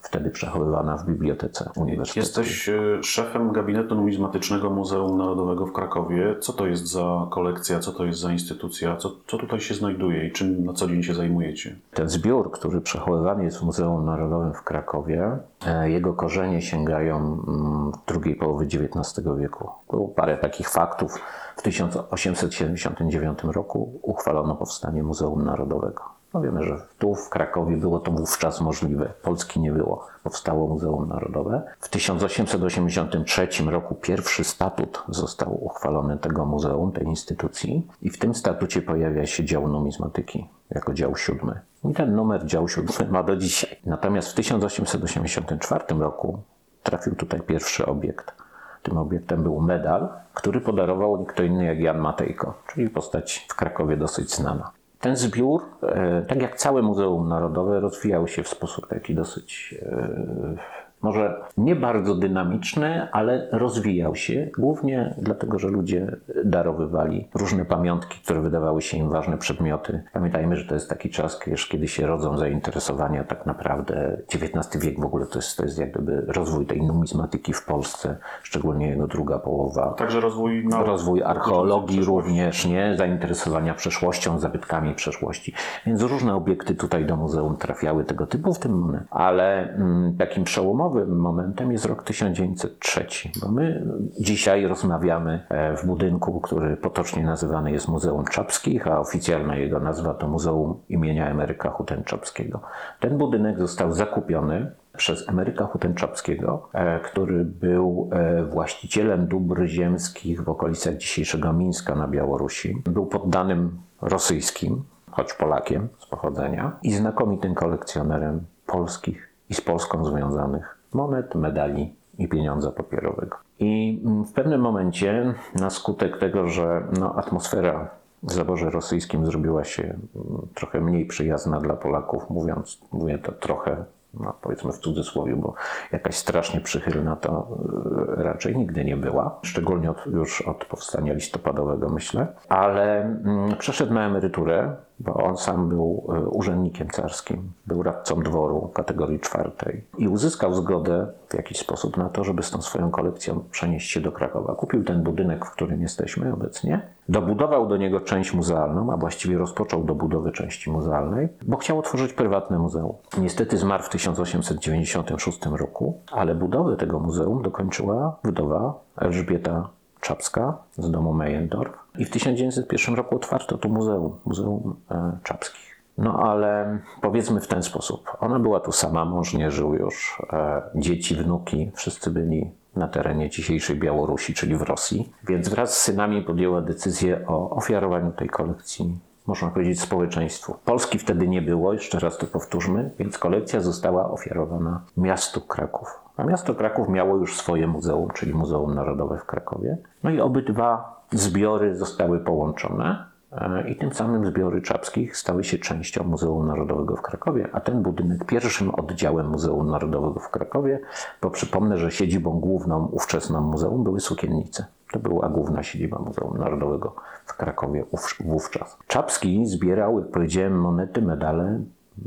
wtedy przechowywana w bibliotece uniwersytetu. Jesteś e, szefem gabinetu numizmatycznego Muzeum Narodowego w Krakowie. Co to jest za kolekcja, co to jest za instytucja, co, co tutaj się znajduje i czym na co dzień się zajmujecie? Ten zbiór, który przechowywany jest w Muzeum Narodowym w Krakowie, e, jego korzenie sięgają mm, drugiej połowy XIX wieku. Było parę takich faktów. W 1879 roku uchwalono powstanie Muzeum Narodowego. No wiemy, że tu w Krakowie było to wówczas możliwe. Polski nie było. Powstało Muzeum Narodowe. W 1883 roku pierwszy statut został uchwalony tego muzeum, tej instytucji i w tym statucie pojawia się dział numizmatyki jako dział siódmy. I ten numer dział siódmy ma do dzisiaj. Natomiast w 1884 roku trafił tutaj pierwszy obiekt. Tym obiektem był medal, który podarował nie kto inny jak Jan Matejko, czyli postać w Krakowie dosyć znana. Ten zbiór, e, tak jak całe Muzeum Narodowe, rozwijał się w sposób taki dosyć, e, może nie bardzo dynamiczny, ale rozwijał się, głównie dlatego, że ludzie darowywali różne pamiątki, które wydawały się im ważne przedmioty. Pamiętajmy, że to jest taki czas, kiedy się rodzą zainteresowania tak naprawdę. XIX wiek w ogóle to jest, to jest jak gdyby rozwój tej numizmatyki w Polsce, szczególnie jego druga połowa. Także rozwój nauk Rozwój archeologii również, nie? Zainteresowania przeszłością, zabytkami przeszłości. Więc różne obiekty tutaj do muzeum trafiały tego typu, w tym. Ale mm, takim przełomowym momentem jest rok 1903, bo my dzisiaj rozmawiamy e, w budynku, który potocznie nazywany jest Muzeum Czapskich, a oficjalna jego nazwa to Muzeum imienia Emeryka Hutenczapskiego. Ten budynek został zakupiony przez Emeryka Hutenczapskiego, e, który był e, właścicielem dóbr ziemskich w okolicach dzisiejszego Mińska na Białorusi. Był poddanym rosyjskim, choć Polakiem z pochodzenia i znakomitym kolekcjonerem polskich i z Polską związanych monet, medali i pieniądza papierowego. I mm, w pewnym momencie, na skutek tego, że no, atmosfera w zaborze rosyjskim zrobiła się mm, trochę mniej przyjazna dla Polaków, mówiąc, mówię to trochę, no, powiedzmy w cudzysłowie, bo jakaś strasznie przychylna to y, raczej nigdy nie była, szczególnie od, już od powstania listopadowego, myślę, ale mm, przeszedł na emeryturę, bo on sam był y, urzędnikiem carskim, był radcą dworu kategorii czwartej i uzyskał zgodę w jakiś sposób na to, żeby z tą swoją kolekcją przenieść się do Krakowa. Kupił ten budynek, w którym jesteśmy obecnie, dobudował do niego część muzealną, a właściwie rozpoczął dobudowę części muzealnej, bo chciał otworzyć prywatne muzeum. Niestety zmarł w 1896 roku, ale budowę tego muzeum dokończyła wdowa Elżbieta Czapska z domu Meyendorf. I w 1901 roku otwarto tu muzeum, Muzeum e, Czapskich. No ale powiedzmy w ten sposób. Ona była tu sama, mąż nie żył już, e, dzieci, wnuki, wszyscy byli na terenie dzisiejszej Białorusi, czyli w Rosji. Więc wraz z synami podjęła decyzję o ofiarowaniu tej kolekcji, można powiedzieć, społeczeństwu. Polski wtedy nie było, jeszcze raz to powtórzmy, więc kolekcja została ofiarowana miastu Kraków. Miasto Kraków miało już swoje muzeum, czyli Muzeum Narodowe w Krakowie. No i obydwa zbiory zostały połączone. E, I tym samym zbiory czapskich stały się częścią Muzeum Narodowego w Krakowie, a ten budynek pierwszym oddziałem Muzeum Narodowego w Krakowie, bo przypomnę, że siedzibą główną ówczesną muzeum były Sukiennice. To była główna siedziba Muzeum Narodowego w Krakowie ów- wówczas. Czapski zbierał, jak powiedziałem, monety, medale,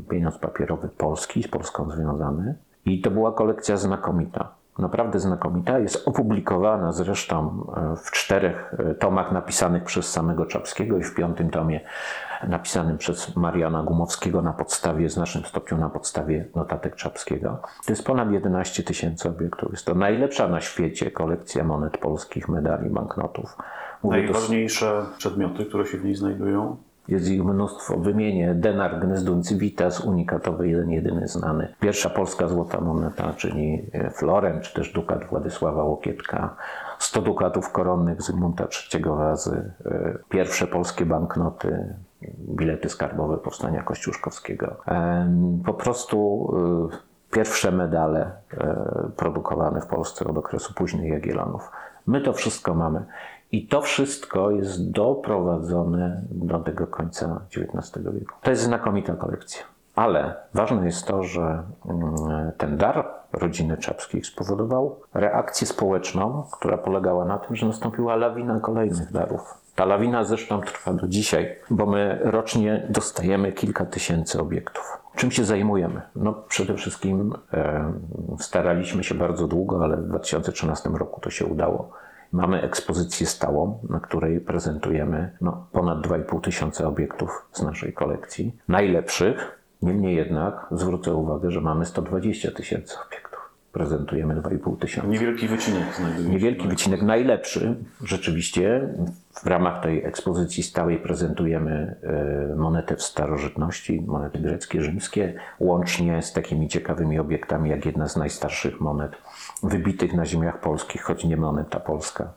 pieniądz papierowy polski, z Polską związany i to była kolekcja znakomita naprawdę znakomita. Jest opublikowana zresztą e, w czterech e, tomach napisanych przez samego Czapskiego i w piątym tomie napisanym przez Mariana Gumowskiego na podstawie, w znacznym stopniu na podstawie notatek Czapskiego. To jest ponad 11 tysięcy obiektów. Jest to najlepsza na świecie kolekcja monet polskich, medali, banknotów. Mówię to Najważniejsze przedmioty, które się w niej znajdują. Jest ich mnóstwo. Wymienię denar gnezdun civitas, unikatowy, jeden jedyny znany. Pierwsza polska złota moneta, czyli e, florem, czy też dukat Władysława Łokietka. 100 dukatów koronnych Zygmunta III Wazy. e, Pierwsze polskie banknoty, bilety skarbowe Powstania Kościuszkowskiego. Po prostu e, pierwsze medale produkowane w Polsce od okresu późnych Jagiellonów. My to wszystko mamy. I to wszystko jest doprowadzone do tego końca XIX wieku. To jest znakomita kolekcja. Ale ważne jest to, że mm, ten dar rodziny Czapskich spowodował reakcję społeczną, która polegała na tym, że nastąpiła lawina kolejnych darów. Ta lawina zresztą trwa do dzisiaj, bo my rocznie dostajemy kilka tysięcy obiektów. Czym się zajmujemy? No przede wszystkim e, staraliśmy się bardzo długo, ale w 2013 roku to się udało. Mamy ekspozycję stałą, na której prezentujemy no, ponad 2,5 tysiąca obiektów z naszej kolekcji. Najlepszych, niemniej jednak zwrócę uwagę, że mamy 120 tysięcy obiektów. Prezentujemy 2,5 tysiąca. Niewielki wycinek znajduje się. Niewielki wycinek, najlepszy rzeczywiście. W ramach tej ekspozycji stałej prezentujemy e, monetę w starożytności, monety greckie, rzymskie, łącznie z takimi ciekawymi obiektami, jak jedna z najstarszych monet wybitych na ziemiach polskich, choć nie moneta polska,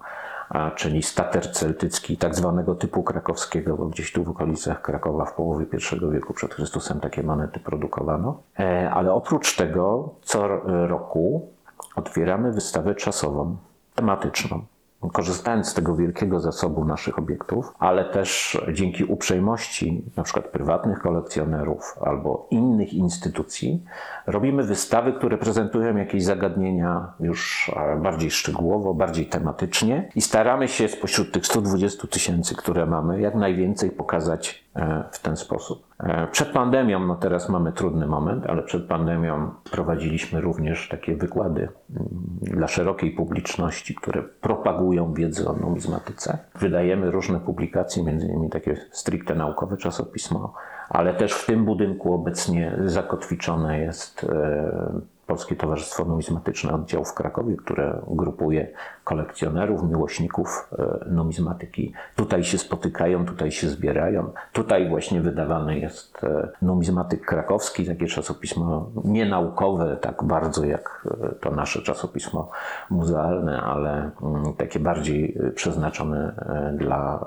a, czyli stater celtycki, tak zwanego typu krakowskiego, bo gdzieś tu w okolicach Krakowa w połowie I wieku przed Chrystusem takie monety produkowano. E, Ale oprócz tego co roku otwieramy wystawę czasową, tematyczną. Korzystając z tego wielkiego zasobu naszych obiektów, ale też dzięki uprzejmości na przykład prywatnych kolekcjonerów albo innych instytucji, robimy wystawy, które prezentują jakieś zagadnienia już e, bardziej szczegółowo, bardziej tematycznie i staramy się spośród tych 120 tysięcy, które mamy, jak najwięcej pokazać w ten sposób. E, Przed pandemią, no teraz mamy trudny moment, ale przed pandemią prowadziliśmy również takie wykłady mm, dla szerokiej publiczności, które propagują wiedzę o numizmatyce. Wydajemy różne publikacje, między innymi takie stricte naukowe czasopismo, ale też w tym budynku obecnie zakotwiczone jest e, Polskie Towarzystwo Numizmatyczne Oddział w Krakowie, które grupuje kolekcjonerów, miłośników e, numizmatyki. Tutaj się spotykają, tutaj się zbierają. Tutaj właśnie wydawany jest e, numizmatyk krakowski, takie czasopismo nienaukowe, tak bardzo jak e, to nasze czasopismo muzealne, ale mm, takie bardziej przeznaczone dla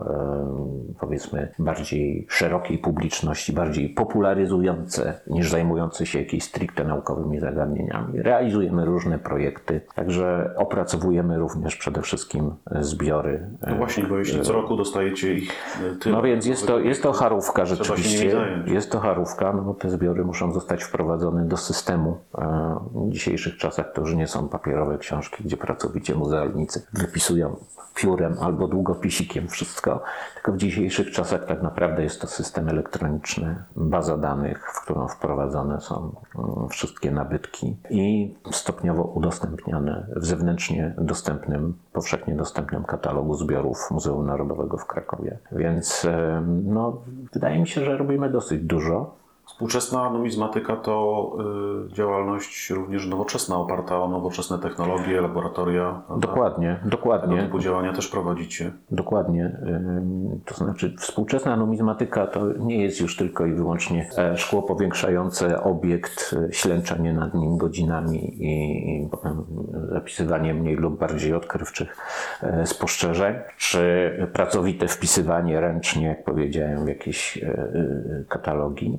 powiedzmy bardziej szerokiej publiczności, bardziej popularyzujące niż zajmujące się jakimiś stricte naukowymi zagadnieniami. Realizujemy różne projekty, także opracowujemy również przede wszystkim zbiory. e, No właśnie, bo jeśli co roku dostajecie ich e, tyle. No więc jest to, jest to się rzeczywiście. Jest to charówka, no bo te zbiory muszą zostać wprowadzone do systemu. E, W dzisiejszych czasach to już nie są papierowe książki, gdzie pracowicie muzealnicy wypisują piórem albo długopisikiem wszystko, tylko w dzisiejszych czasach tak naprawdę jest to system elektroniczny, baza danych, w którą wprowadzone są mm, wszystkie nabytki i stopniowo udostępniane w zewnętrznie dostępnym, powszechnie dostępnym katalogu zbiorów Muzeum Narodowego w Krakowie. Więc no, wydaje mi się, że robimy dosyć dużo. Współczesna numizmatyka to y, działalność również nowoczesna, oparta o nowoczesne technologie, laboratoria. prawda? Dokładnie, Tego dokładnie. typu działania też prowadzicie. Dokładnie. Ym, To znaczy, współczesna numizmatyka to nie jest już tylko i wyłącznie e, szkło powiększające obiekt, e, ślęczenie nad nim godzinami i, i potem zapisywanie mniej lub bardziej odkrywczych e, spostrzeżeń, czy pracowite wpisywanie ręcznie, jak powiedziałem, w jakieś katalogi.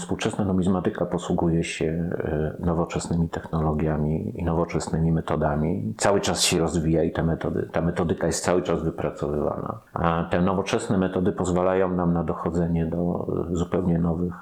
Współczesna numizmatyka posługuje się e, nowoczesnymi technologiami i nowoczesnymi metodami. Cały czas się rozwija i te metody, ta metodyka jest cały czas wypracowywana. A te nowoczesne metody pozwalają nam na dochodzenie do e, zupełnie nowych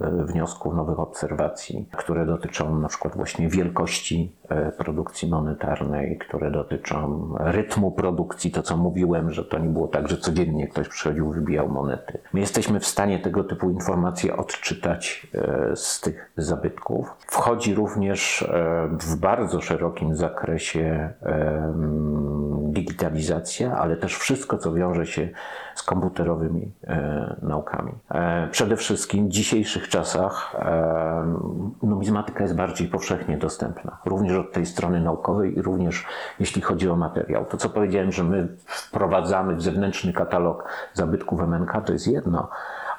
e, wniosków, nowych obserwacji, które dotyczą na przykład właśnie wielkości produkcji monetarnej, które dotyczą rytmu produkcji, to co mówiłem, że to nie było tak, że codziennie ktoś przychodził, wybijał monety. My jesteśmy w stanie tego typu informacje odczytać e, z tych zabytków. Wchodzi również e, w bardzo szerokim zakresie em, digitalizacja, ale też wszystko, co wiąże się z komputerowymi e, naukami. E, Przede wszystkim w dzisiejszych czasach e, numizmatyka jest bardziej powszechnie dostępna, również od tej strony naukowej i również jeśli chodzi o materiał. To, co powiedziałem, że my wprowadzamy w zewnętrzny katalog zabytków MNK, to jest jedno,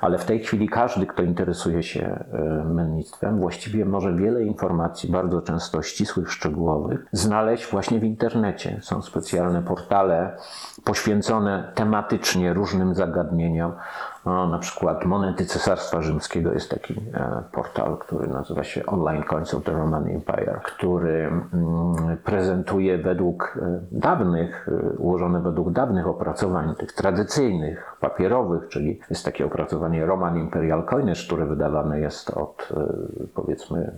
ale w tej chwili każdy, kto interesuje się e, mennictwem, właściwie może wiele informacji, bardzo często ścisłych, szczegółowych, znaleźć właśnie w internecie. Są specjalne portale poświęcone tematycznie różnym zagadnieniom. No, na przykład monety Cesarstwa Rzymskiego jest taki e, portal, który nazywa się Online Coins of the Roman Empire, który mm, prezentuje według e, dawnych, e, ułożone według dawnych opracowań, tych tradycyjnych, papierowych, czyli jest takie opracowanie Roman Imperial Coinage, które wydawane jest od powiedzmy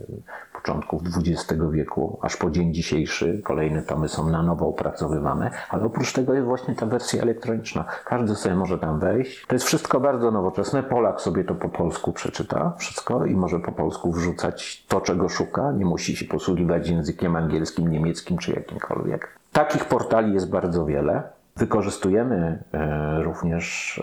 początków XX wieku aż po dzień dzisiejszy. Kolejne tomy są na nowo opracowywane, ale oprócz tego jest właśnie ta wersja elektroniczna. Każdy sobie może tam wejść. To jest wszystko bardzo nowoczesne. Polak sobie to po polsku przeczyta wszystko i może po polsku wrzucać to, czego szuka. Nie musi się posługiwać językiem angielskim, niemieckim czy jakimkolwiek. Takich portali jest bardzo wiele. Wykorzystujemy e, również,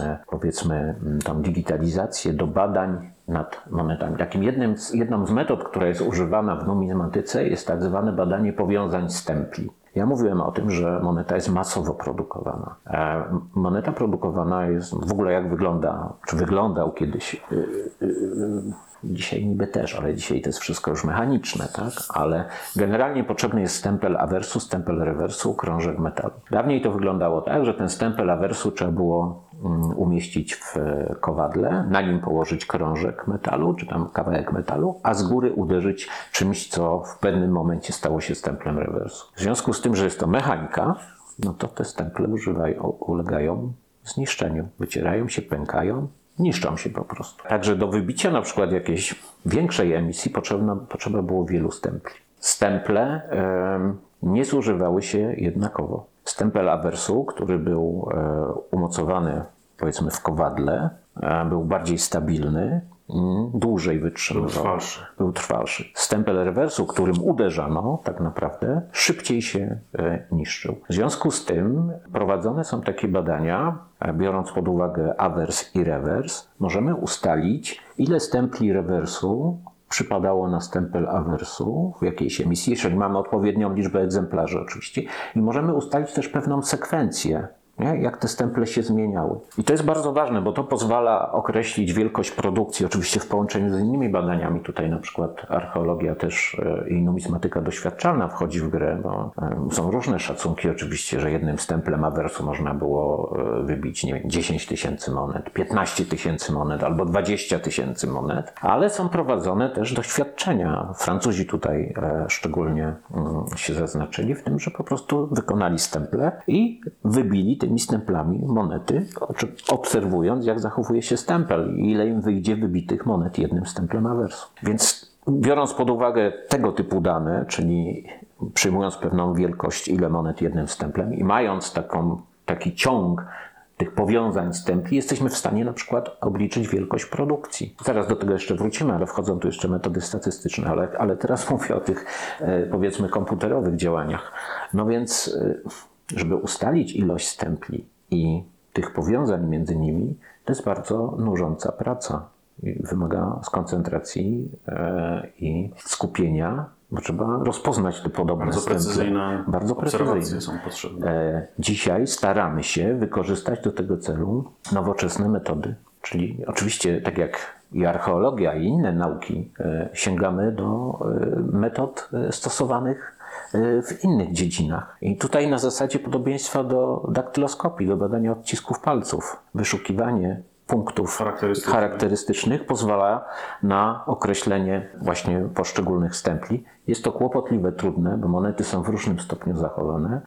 e, powiedzmy, tą digitalizację do badań nad monetami. Takim jednym z, jedną z metod, która jest używana w numizmatyce, jest tak zwane badanie powiązań stempli. Ja mówiłem o tym, że moneta jest masowo produkowana. E, Moneta produkowana jest w ogóle jak wygląda, czy wyglądał kiedyś. y, y, y, Dzisiaj niby też, ale dzisiaj to jest wszystko już mechaniczne, tak? Ale generalnie potrzebny jest stempel awersu, stempel rewersu, krążek metalu. Dawniej to wyglądało tak, że ten stempel awersu trzeba było umieścić w e, kowadle, na nim położyć krążek metalu, czy tam kawałek metalu, a z góry uderzyć czymś, co w pewnym momencie stało się stemplem rewersu. W związku z tym, że jest to mechanika, no to te stemple używają, ulegają zniszczeniu. Wycierają się, pękają, niszczą się po prostu. Także do wybicia na przykład jakiejś większej emisji potrzeba było wielu stempli. Stemple em, nie zużywały się jednakowo. Stempel awersu, który był e, umocowany powiedzmy w kowadle, e, był bardziej stabilny, mm, dłużej wytrzymywał. Był trwalszy. Był trwalszy. Stempel rewersu, którym uderzano, tak naprawdę szybciej się e, niszczył. W związku z tym prowadzone są takie badania, biorąc pod uwagę awers i rewers, możemy ustalić, ile stempli rewersu przypadało na stempel awersu w jakiejś emisji, jeżeli mamy odpowiednią liczbę egzemplarzy oczywiście, i możemy ustalić też pewną sekwencję nie? jak te stemple się zmieniały. I to jest bardzo ważne, bo to pozwala określić wielkość produkcji, oczywiście w połączeniu z innymi badaniami. Tutaj na przykład archeologia też e, i numizmatyka doświadczalna wchodzi w grę, bo e, są różne szacunki oczywiście, że jednym stemplem awersu można było e, wybić nie wiem, 10 tysięcy monet, 15 tysięcy monet albo 20 tysięcy monet, ale są prowadzone też doświadczenia. Francuzi tutaj szczególnie mm, się zaznaczyli w tym, że po prostu wykonali stemple i wybili tymi stemplami monety, obserwując jak zachowuje się stempel i ile im wyjdzie wybitych monet jednym stemplem awersu. Więc biorąc pod uwagę tego typu dane, czyli przyjmując pewną wielkość, ile monet jednym stemplem i mając taką, taki ciąg tych powiązań stempli, jesteśmy w stanie na przykład obliczyć wielkość produkcji. Zaraz do tego jeszcze wrócimy, ale wchodzą tu jeszcze metody statystyczne, ale, ale teraz mówię o tych e, powiedzmy komputerowych działaniach. No więc, e, żeby ustalić ilość stempli i tych powiązań między nimi, to jest bardzo nużąca praca. wymaga skoncentracji e, i skupienia, bo trzeba rozpoznać te podobne Bardzo stemple. precyzyjne Bardzo precyzyjne. są potrzebne. E, Dzisiaj staramy się wykorzystać do tego celu nowoczesne metody. Czyli oczywiście, tak jak i archeologia, i inne nauki, e, sięgamy do metod stosowanych w innych dziedzinach. I tutaj na zasadzie podobieństwa do daktyloskopii, do badania odcisków palców, wyszukiwanie punktów Charakterystycznych. charakterystycznych pozwala na określenie właśnie poszczególnych stempli. Jest to kłopotliwe, trudne, bo monety są w różnym stopniu zachowane.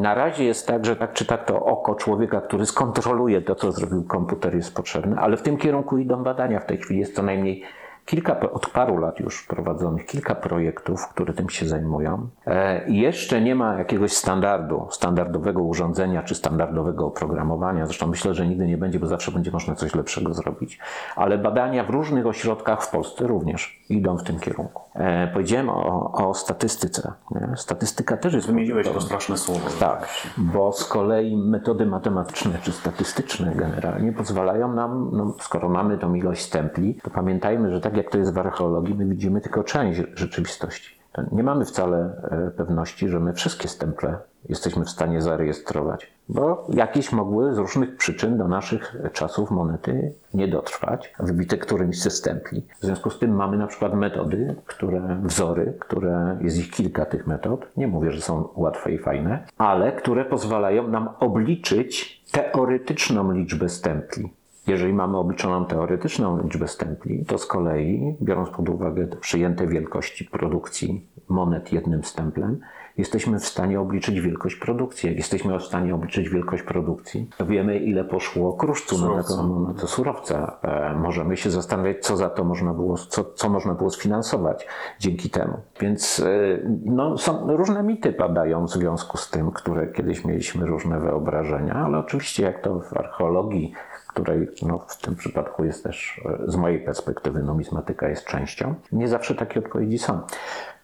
Na razie jest tak, że tak czy tak to oko człowieka, który skontroluje to, co zrobił komputer, jest potrzebne, ale w tym kierunku idą badania. W tej chwili jest co najmniej kilka, od paru lat już prowadzonych kilka projektów, które tym się zajmują. E, i jeszcze nie ma jakiegoś standardu, standardowego urządzenia czy standardowego oprogramowania. Zresztą myślę, że nigdy nie będzie, bo zawsze będzie można coś lepszego zrobić. Ale badania w różnych ośrodkach w Polsce również idą w tym kierunku. E, powiedziałem o, o statystyce. Nie? Statystyka też jest Wymieniłeś to straszne słowo. Tak, bo z kolei metody matematyczne czy statystyczne generalnie pozwalają nam, no, skoro mamy tą ilość stempli, to pamiętajmy, że tak jak to jest w archeologii, my widzimy tylko część rzeczywistości. To Nie mamy wcale e, pewności, że my wszystkie stemple jesteśmy w stanie zarejestrować, bo jakieś mogły z różnych przyczyn do naszych czasów monety nie dotrwać, wybite którymś ze stempli. W związku z tym mamy na przykład metody, które, wzory, które, jest ich kilka tych metod, nie mówię, że są łatwe i fajne, ale które pozwalają nam obliczyć teoretyczną liczbę stempli. Jeżeli mamy obliczoną teoretyczną liczbę stempli, to z kolei, biorąc pod uwagę te przyjęte wielkości produkcji monet jednym stemplem, jesteśmy w stanie obliczyć wielkość produkcji. Jak jesteśmy w stanie obliczyć wielkość produkcji, to wiemy, ile poszło kruszcu na taką monetę surowca. E, możemy się zastanawiać, co za to można było, co, co można było sfinansować dzięki temu. Więc e, no, są różne mity padają w związku z tym, które kiedyś mieliśmy różne wyobrażenia, ale oczywiście jak to w archeologii, której no, w tym przypadku jest też e, z mojej perspektywy numizmatyka jest częścią, nie zawsze takie odpowiedzi są.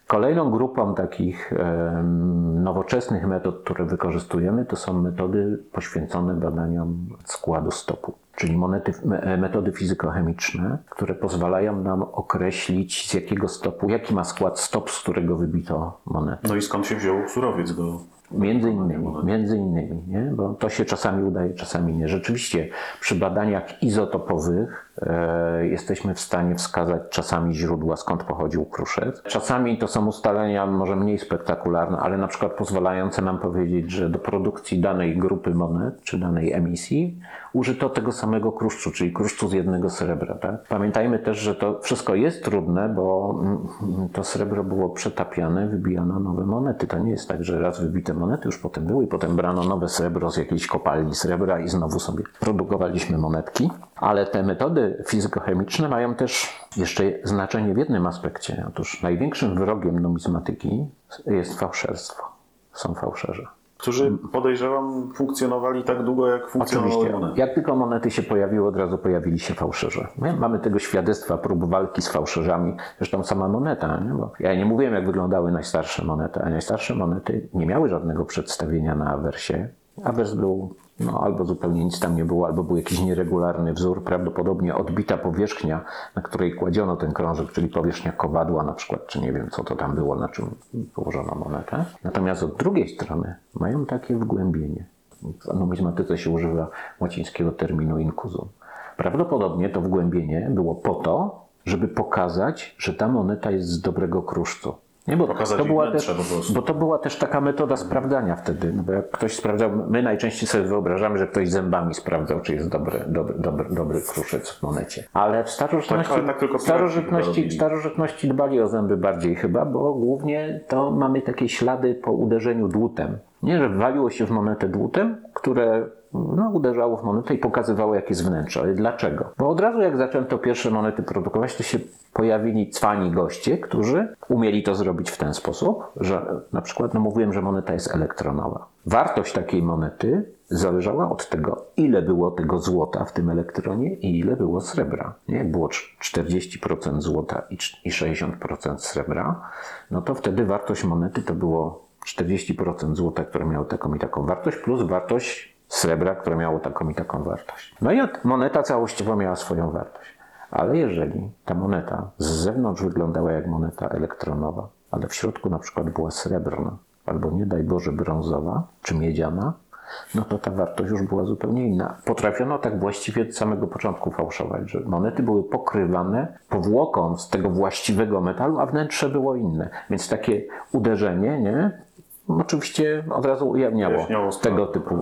Kolejną grupą takich nowoczesnych metod, które wykorzystujemy, to są metody poświęcone badaniom składu stopu, czyli monety, me- metody fizykochemiczne, które pozwalają nam określić z jakiego stopu, jaki ma skład stop, z którego wybito monetę. No i skąd się wziął surowiec do... Między innymi, między innymi, nie? bo to się czasami udaje, czasami nie. Rzeczywiście przy badaniach izotopowych jesteśmy w stanie wskazać czasami źródła, skąd pochodził kruszec. Czasami to są ustalenia może mniej spektakularne, ale na przykład pozwalające nam powiedzieć, że do produkcji danej grupy monet czy danej emisji użyto tego samego kruszcu, czyli kruszcu z jednego srebra. Tak? Pamiętajmy też, że to wszystko jest trudne, bo mm, to srebro było przetapiane, wybijano nowe monety. To nie jest tak, że raz wybite monety już potem były potem brano nowe srebro z jakiejś kopalni srebra i znowu sobie produkowaliśmy monetki. Ale te metody fizykochemiczne mają też jeszcze znaczenie w jednym aspekcie. Otóż największym wrogiem numizmatyki jest fałszerstwo. Są fałszerze. Którzy podejrzewam funkcjonowali tak długo, jak funkcjonowały Oczywiście. monety. Jak tylko monety się pojawiły, od razu pojawili się fałszerze. My mamy tego świadectwa prób walki z fałszerzami. Zresztą sama moneta, nie? Bo ja nie mówiłem, jak wyglądały najstarsze monety, a najstarsze monety nie miały żadnego przedstawienia na awersie. Awers był, no albo zupełnie nic tam nie było, albo był jakiś nieregularny wzór, prawdopodobnie odbita powierzchnia, na której kładziono ten krążek, czyli powierzchnia kowadła na przykład, czy nie wiem, co to tam było, na czym położono monetę. Natomiast od drugiej strony mają takie wgłębienie. W numizmatyce się używa łacińskiego terminu incusum. Prawdopodobnie to wgłębienie było po to, żeby pokazać, że ta moneta jest z dobrego kruszcu. Nie, bo Pokazać to była wnętrze też, bo to była też taka metoda sprawdzania wtedy. No bo jak ktoś sprawdzał, my najczęściej sobie wyobrażamy, że ktoś zębami sprawdzał, czy jest dobry, dobry, dobry, dobry kruszec w monecie. Ale w starożytności, Tak, ale tak starożytności, starożytności dbali o zęby bardziej chyba, bo głównie to mamy takie ślady po uderzeniu dłutem. Nie, że waliło się w monetę dłutem, które no, uderzało w monetę i pokazywało, jakie jest wnętrze. Ale dlaczego? Bo od razu jak zaczęto pierwsze monety produkować, to się pojawili cwani goście, którzy umieli to zrobić w ten sposób, że na przykład, no mówiłem, że moneta jest elektronowa. Wartość takiej monety zależała od tego, ile było tego złota w tym elektronie i ile było srebra. Nie? Było cz- 40% złota i 60% srebra, no to wtedy wartość monety to było 40% złota, które miało taką i taką wartość, plus wartość srebra, które miało taką i taką wartość. No i moneta całościowo miała swoją wartość. Ale jeżeli ta moneta z zewnątrz wyglądała jak moneta elektronowa, ale w środku na przykład była srebrna, albo nie daj Boże brązowa czy miedziana, no to ta wartość już była zupełnie inna. Potrafiono tak właściwie od samego początku fałszować, że monety były pokrywane powłoką z tego właściwego metalu, a wnętrze było inne. Więc takie uderzenie, nie? Oczywiście od razu ujawniało Wyjaśniało sprawę. tego typu.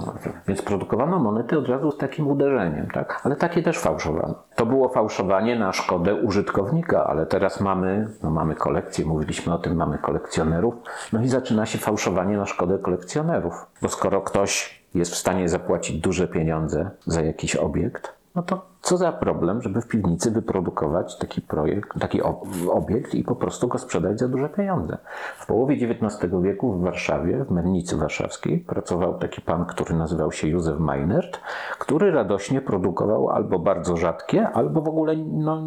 Więc produkowano monety od razu z takim uderzeniem, tak? Ale takie też fałszowano. To było fałszowanie na szkodę użytkownika, ale teraz mamy, no mamy kolekcję, mówiliśmy o tym, mamy kolekcjonerów, no i zaczyna się fałszowanie na szkodę kolekcjonerów. Bo skoro ktoś jest w stanie zapłacić duże pieniądze za jakiś obiekt, no to co za problem, żeby w piwnicy wyprodukować taki projekt, taki ob- obiekt i po prostu go sprzedać za duże pieniądze. W połowie XIX wieku w Warszawie, w Mennicy Warszawskiej, pracował taki pan, który nazywał się Józef Meinert, który radośnie produkował albo bardzo rzadkie, albo w ogóle no,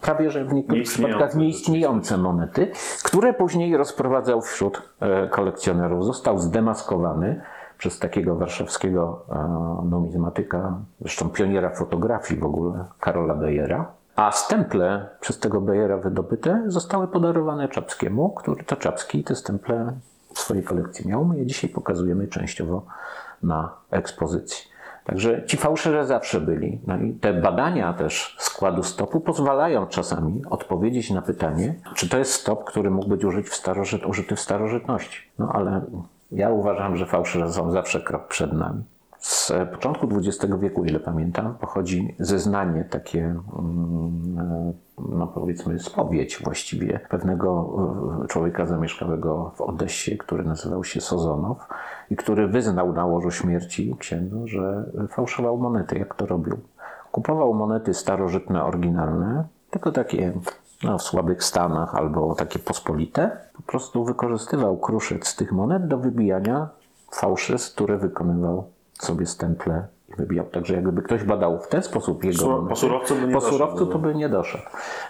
prawie że w niektórych Nieistniejące przypadkach nieistniejące monety, które później rozprowadzał wśród e, kolekcjonerów. Został zdemaskowany przez takiego warszawskiego e, numizmatyka, zresztą pioniera fotografii w ogóle, Karola Bejera. A stemple przez tego Bejera wydobyte zostały podarowane Czapskiemu, który to Czapski te stemple w swojej kolekcji miał. My je dzisiaj pokazujemy częściowo na ekspozycji. Także ci fałszerze zawsze byli. No i te badania też składu stopu pozwalają czasami odpowiedzieć na pytanie, czy to jest stop, który mógł być użyć w starożyt, użyty w starożytności. No ale ja uważam, że fałszerze są zawsze krok przed nami. Z początku XX wieku, ile pamiętam, pochodzi zeznanie takie, mm, no powiedzmy, spowiedź właściwie pewnego e, człowieka zamieszkałego w Odessie, który nazywał się Sozonow i który wyznał na łożu śmierci księdzu, że fałszował monety. Jak to robił? Kupował monety starożytne, oryginalne, tylko takie no, w słabych stanach albo takie pospolite. Po prostu wykorzystywał kruszec z tych monet do wybijania fałszy, z które wykonywał sobie stemple i wybijał. Także jakby ktoś badał w ten sposób jego Su- po surowcu by nie po doszedł surowcu do- to by nie doszedł.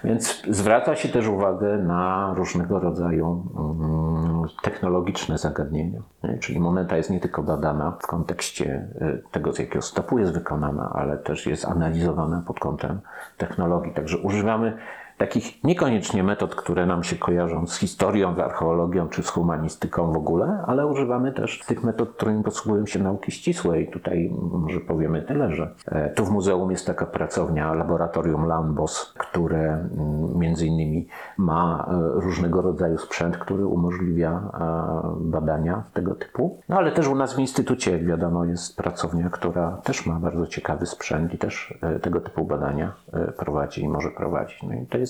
Więc zwraca się też uwagę na różnego rodzaju mm, technologiczne zagadnienia. Nie? Czyli moneta jest nie tylko badana w kontekście y, tego, z jakiego stopu jest wykonana, ale też jest analizowana pod kątem technologii. Także używamy takich niekoniecznie metod, które nam się kojarzą z historią, z archeologią czy z humanistyką w ogóle, ale używamy też tych metod, którymi posługują się nauki ścisłe. I tutaj może powiemy tyle, że e, tu w muzeum jest taka pracownia, laboratorium Lambos, które mm, między innymi ma e, różnego rodzaju sprzęt, który umożliwia e, badania tego typu. No ale też u nas w instytucie, jak wiadomo, jest pracownia, która też ma bardzo ciekawy sprzęt i też tego typu badania prowadzi i może prowadzić. No i to jest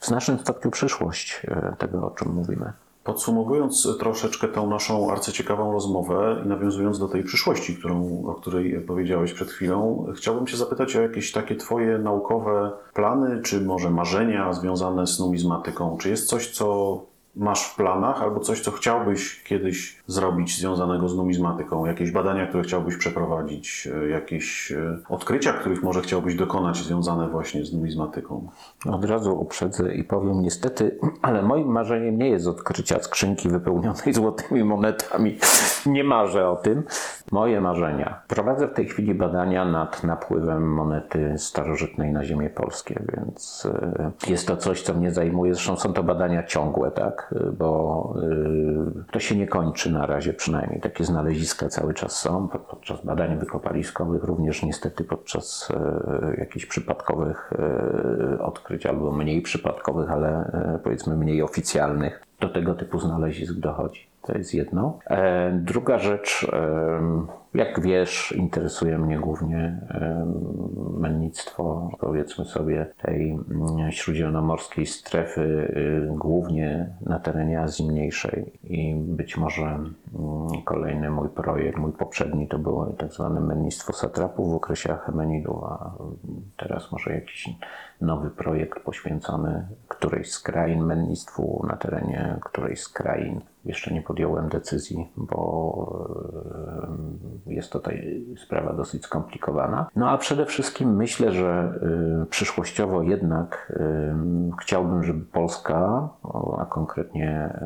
w znacznym stopniu przyszłość e, tego, o czym mówimy. Podsumowując troszeczkę tą naszą arcyciekawą rozmowę i nawiązując do tej przyszłości, którą, o której powiedziałeś przed chwilą, chciałbym Cię zapytać o jakieś takie Twoje naukowe plany, czy może marzenia związane z numizmatyką. Czy jest coś, co masz w planach, albo coś, co chciałbyś kiedyś zrobić związanego z numizmatyką? Jakieś badania, które chciałbyś przeprowadzić, e, jakieś e, odkrycia, których może chciałbyś dokonać związane właśnie z numizmatyką? Od razu uprzedzę i powiem niestety, ale moim marzeniem nie jest odkrycia skrzynki wypełnionej złotymi monetami. Nie marzę o tym. Moje marzenia. Prowadzę w tej chwili badania nad napływem monety starożytnej na ziemię polskie, więc e, jest to coś, co mnie zajmuje. Zresztą są to badania ciągłe, tak? E, Bo e, to się nie kończy na razie przynajmniej. Takie znaleziska cały czas są. Pod- Podczas badań wykopaliskowych, również niestety podczas e, jakichś przypadkowych odkryć albo mniej przypadkowych, ale powiedzmy mniej oficjalnych. Do tego typu znalezisk dochodzi. To jest jedno. E, Druga rzecz, em, jak wiesz, interesuje mnie głównie em, mennictwo, powiedzmy sobie, tej mm, śródziemnomorskiej strefy, y, głównie na terenie Azji Mniejszej. I być może mm, kolejny mój projekt, mój poprzedni, to było tak zwane mennictwo satrapów w okresie Achemenidów, a teraz może jakiś nowy projekt poświęcony którejś z krain mennictwu na terenie którejś z krain. Jeszcze nie podjąłem decyzji, bo e, jest to tutaj sprawa dosyć skomplikowana. No a przede wszystkim myślę, że e, przyszłościowo jednak e, chciałbym, żeby Polska, a konkretnie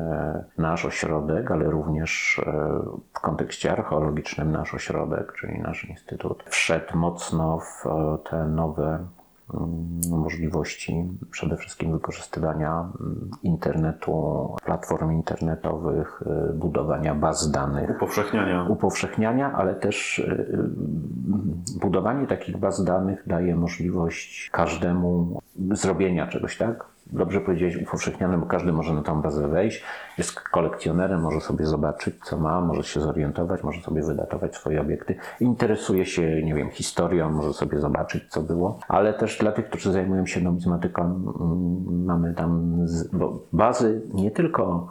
nasz ośrodek, ale również w kontekście archeologicznym nasz ośrodek, czyli nasz instytut, wszedł mocno w te nowe możliwości przede wszystkim wykorzystywania internetu, platform internetowych, y, budowania baz danych Upowszechniania. upowszechniania, ale też y, y, budowanie takich baz danych daje możliwość każdemu zrobienia czegoś, tak? Dobrze powiedziałeś, upowszechniane, bo każdy może na tą bazę wejść, jest kolekcjonerem, może sobie zobaczyć, co ma, może się zorientować, może sobie wydatować swoje obiekty. Interesuje się, nie wiem, historią, może sobie zobaczyć, co było, ale też dla tych, którzy zajmują się numizmatyką, mm, mamy tam bazy nie tylko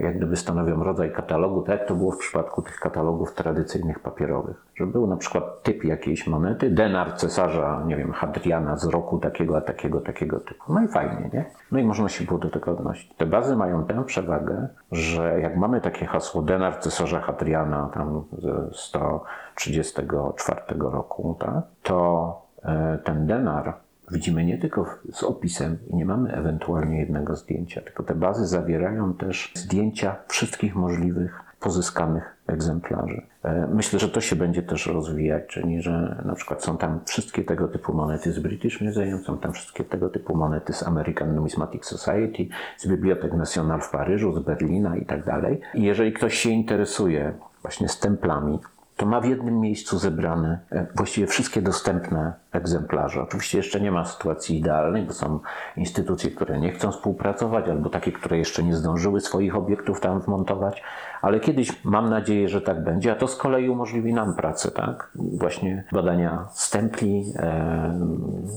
jak gdyby stanowią rodzaj katalogu, tak jak to było w przypadku tych katalogów tradycyjnych papierowych, że był na przykład typ jakiejś monety, denar cesarza, nie wiem, Hadriana z roku takiego, a takiego, takiego typu. No i fajnie, nie? No i można się było do tego odnosić. Te bazy mają tę przewagę, że jak mamy takie hasło denar cesarza Hadriana tam ze 134 roku, tak, to e, ten denar widzimy nie tylko z opisem i nie mamy ewentualnie jednego zdjęcia, tylko te bazy zawierają też zdjęcia wszystkich możliwych pozyskanych egzemplarzy. E, Myślę, że to się będzie też rozwijać, czyli że na przykład są tam wszystkie tego typu monety z British Museum, są tam wszystkie tego typu monety z American Numismatic Society, z Bibliotek National w Paryżu, z Berlina i tak dalej. I jeżeli ktoś się interesuje właśnie stemplami, to ma w jednym miejscu zebrane e, właściwie wszystkie dostępne egzemplarze. Oczywiście jeszcze nie ma sytuacji idealnej, bo są instytucje, które nie chcą współpracować, albo takie, które jeszcze nie zdążyły swoich obiektów tam wmontować, ale kiedyś mam nadzieję, że tak będzie, a to z kolei umożliwi nam pracę, tak? Właśnie badania stempli, e,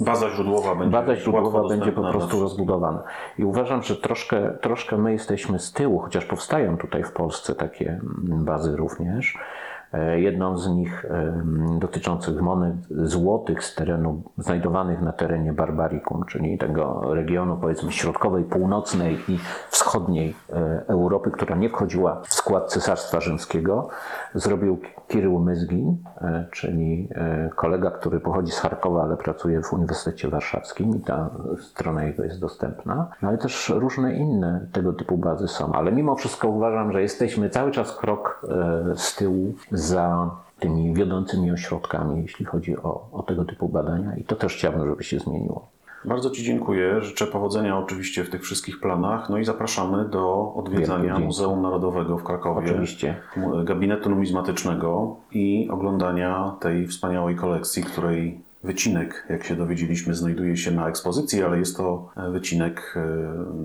Baza źródłowa będzie Bada źródłowa będzie po prostu rozbudowana. I uważam, że troszkę, troszkę my jesteśmy z tyłu, chociaż powstają tutaj w Polsce takie bazy również. E, Jedną z nich em, dotyczących monet złotych z terenu, znajdowanych na terenie Barbarikum, czyli tego regionu powiedzmy środkowej, północnej i wschodniej e, Europy, która nie wchodziła w skład Cesarstwa Rzymskiego, zrobił Kirył Myzgin, e, czyli e, kolega, który pochodzi z Charkowa, ale pracuje w Uniwersytecie Warszawskim i ta strona jego jest dostępna. No ale też różne inne tego typu bazy są, ale mimo wszystko uważam, że jesteśmy cały czas krok e, z tyłu za tymi wiodącymi ośrodkami, jeśli chodzi o, o tego typu badania i to też chciałbym, żeby się zmieniło. Bardzo Ci dziękuję. Życzę powodzenia oczywiście w tych wszystkich planach. No i zapraszamy do odwiedzania. Muzeum Narodowego w Krakowie. Oczywiście. Gabinetu numizmatycznego i oglądania tej wspaniałej kolekcji, której wycinek, jak się dowiedzieliśmy, znajduje się na ekspozycji, ale jest to e, wycinek e,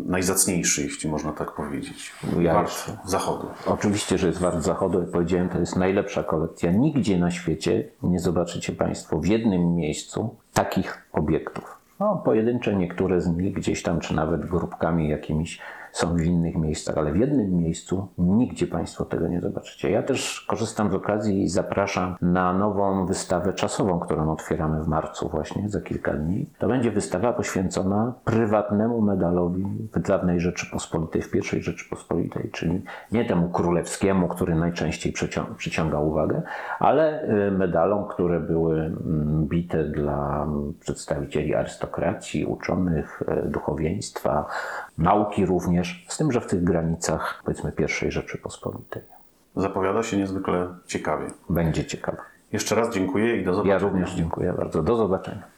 najzacniejszy, jeśli można tak powiedzieć. Ja Wart zachodu. Oczywiście, że jest wart zachodu, jak powiedziałem, to jest najlepsza kolekcja. Nigdzie na świecie nie zobaczycie Państwo w jednym miejscu takich obiektów. No, pojedyncze niektóre z nich gdzieś tam, czy nawet grupkami jakimiś są w innych miejscach, ale w jednym miejscu nigdzie Państwo tego nie zobaczycie. Ja też korzystam z okazji i zapraszam na nową wystawę czasową, którą otwieramy w marcu właśnie, za kilka dni. To będzie wystawa poświęcona prywatnemu medalowi w dawnej Rzeczypospolitej, w pierwszej Rzeczypospolitej, czyli nie temu królewskiemu, który najczęściej przycią- przyciąga uwagę, ale y, medalom, które były mm, bite dla przedstawicieli arystokracji, uczonych, y, duchowieństwa, nauki również, z tym, że w tych granicach, powiedzmy, pierwszej Rzeczypospolitej. Zapowiada się niezwykle ciekawie. Będzie ciekawe. Jeszcze raz dziękuję i do zobaczenia. Ja również dziękuję bardzo. Do zobaczenia.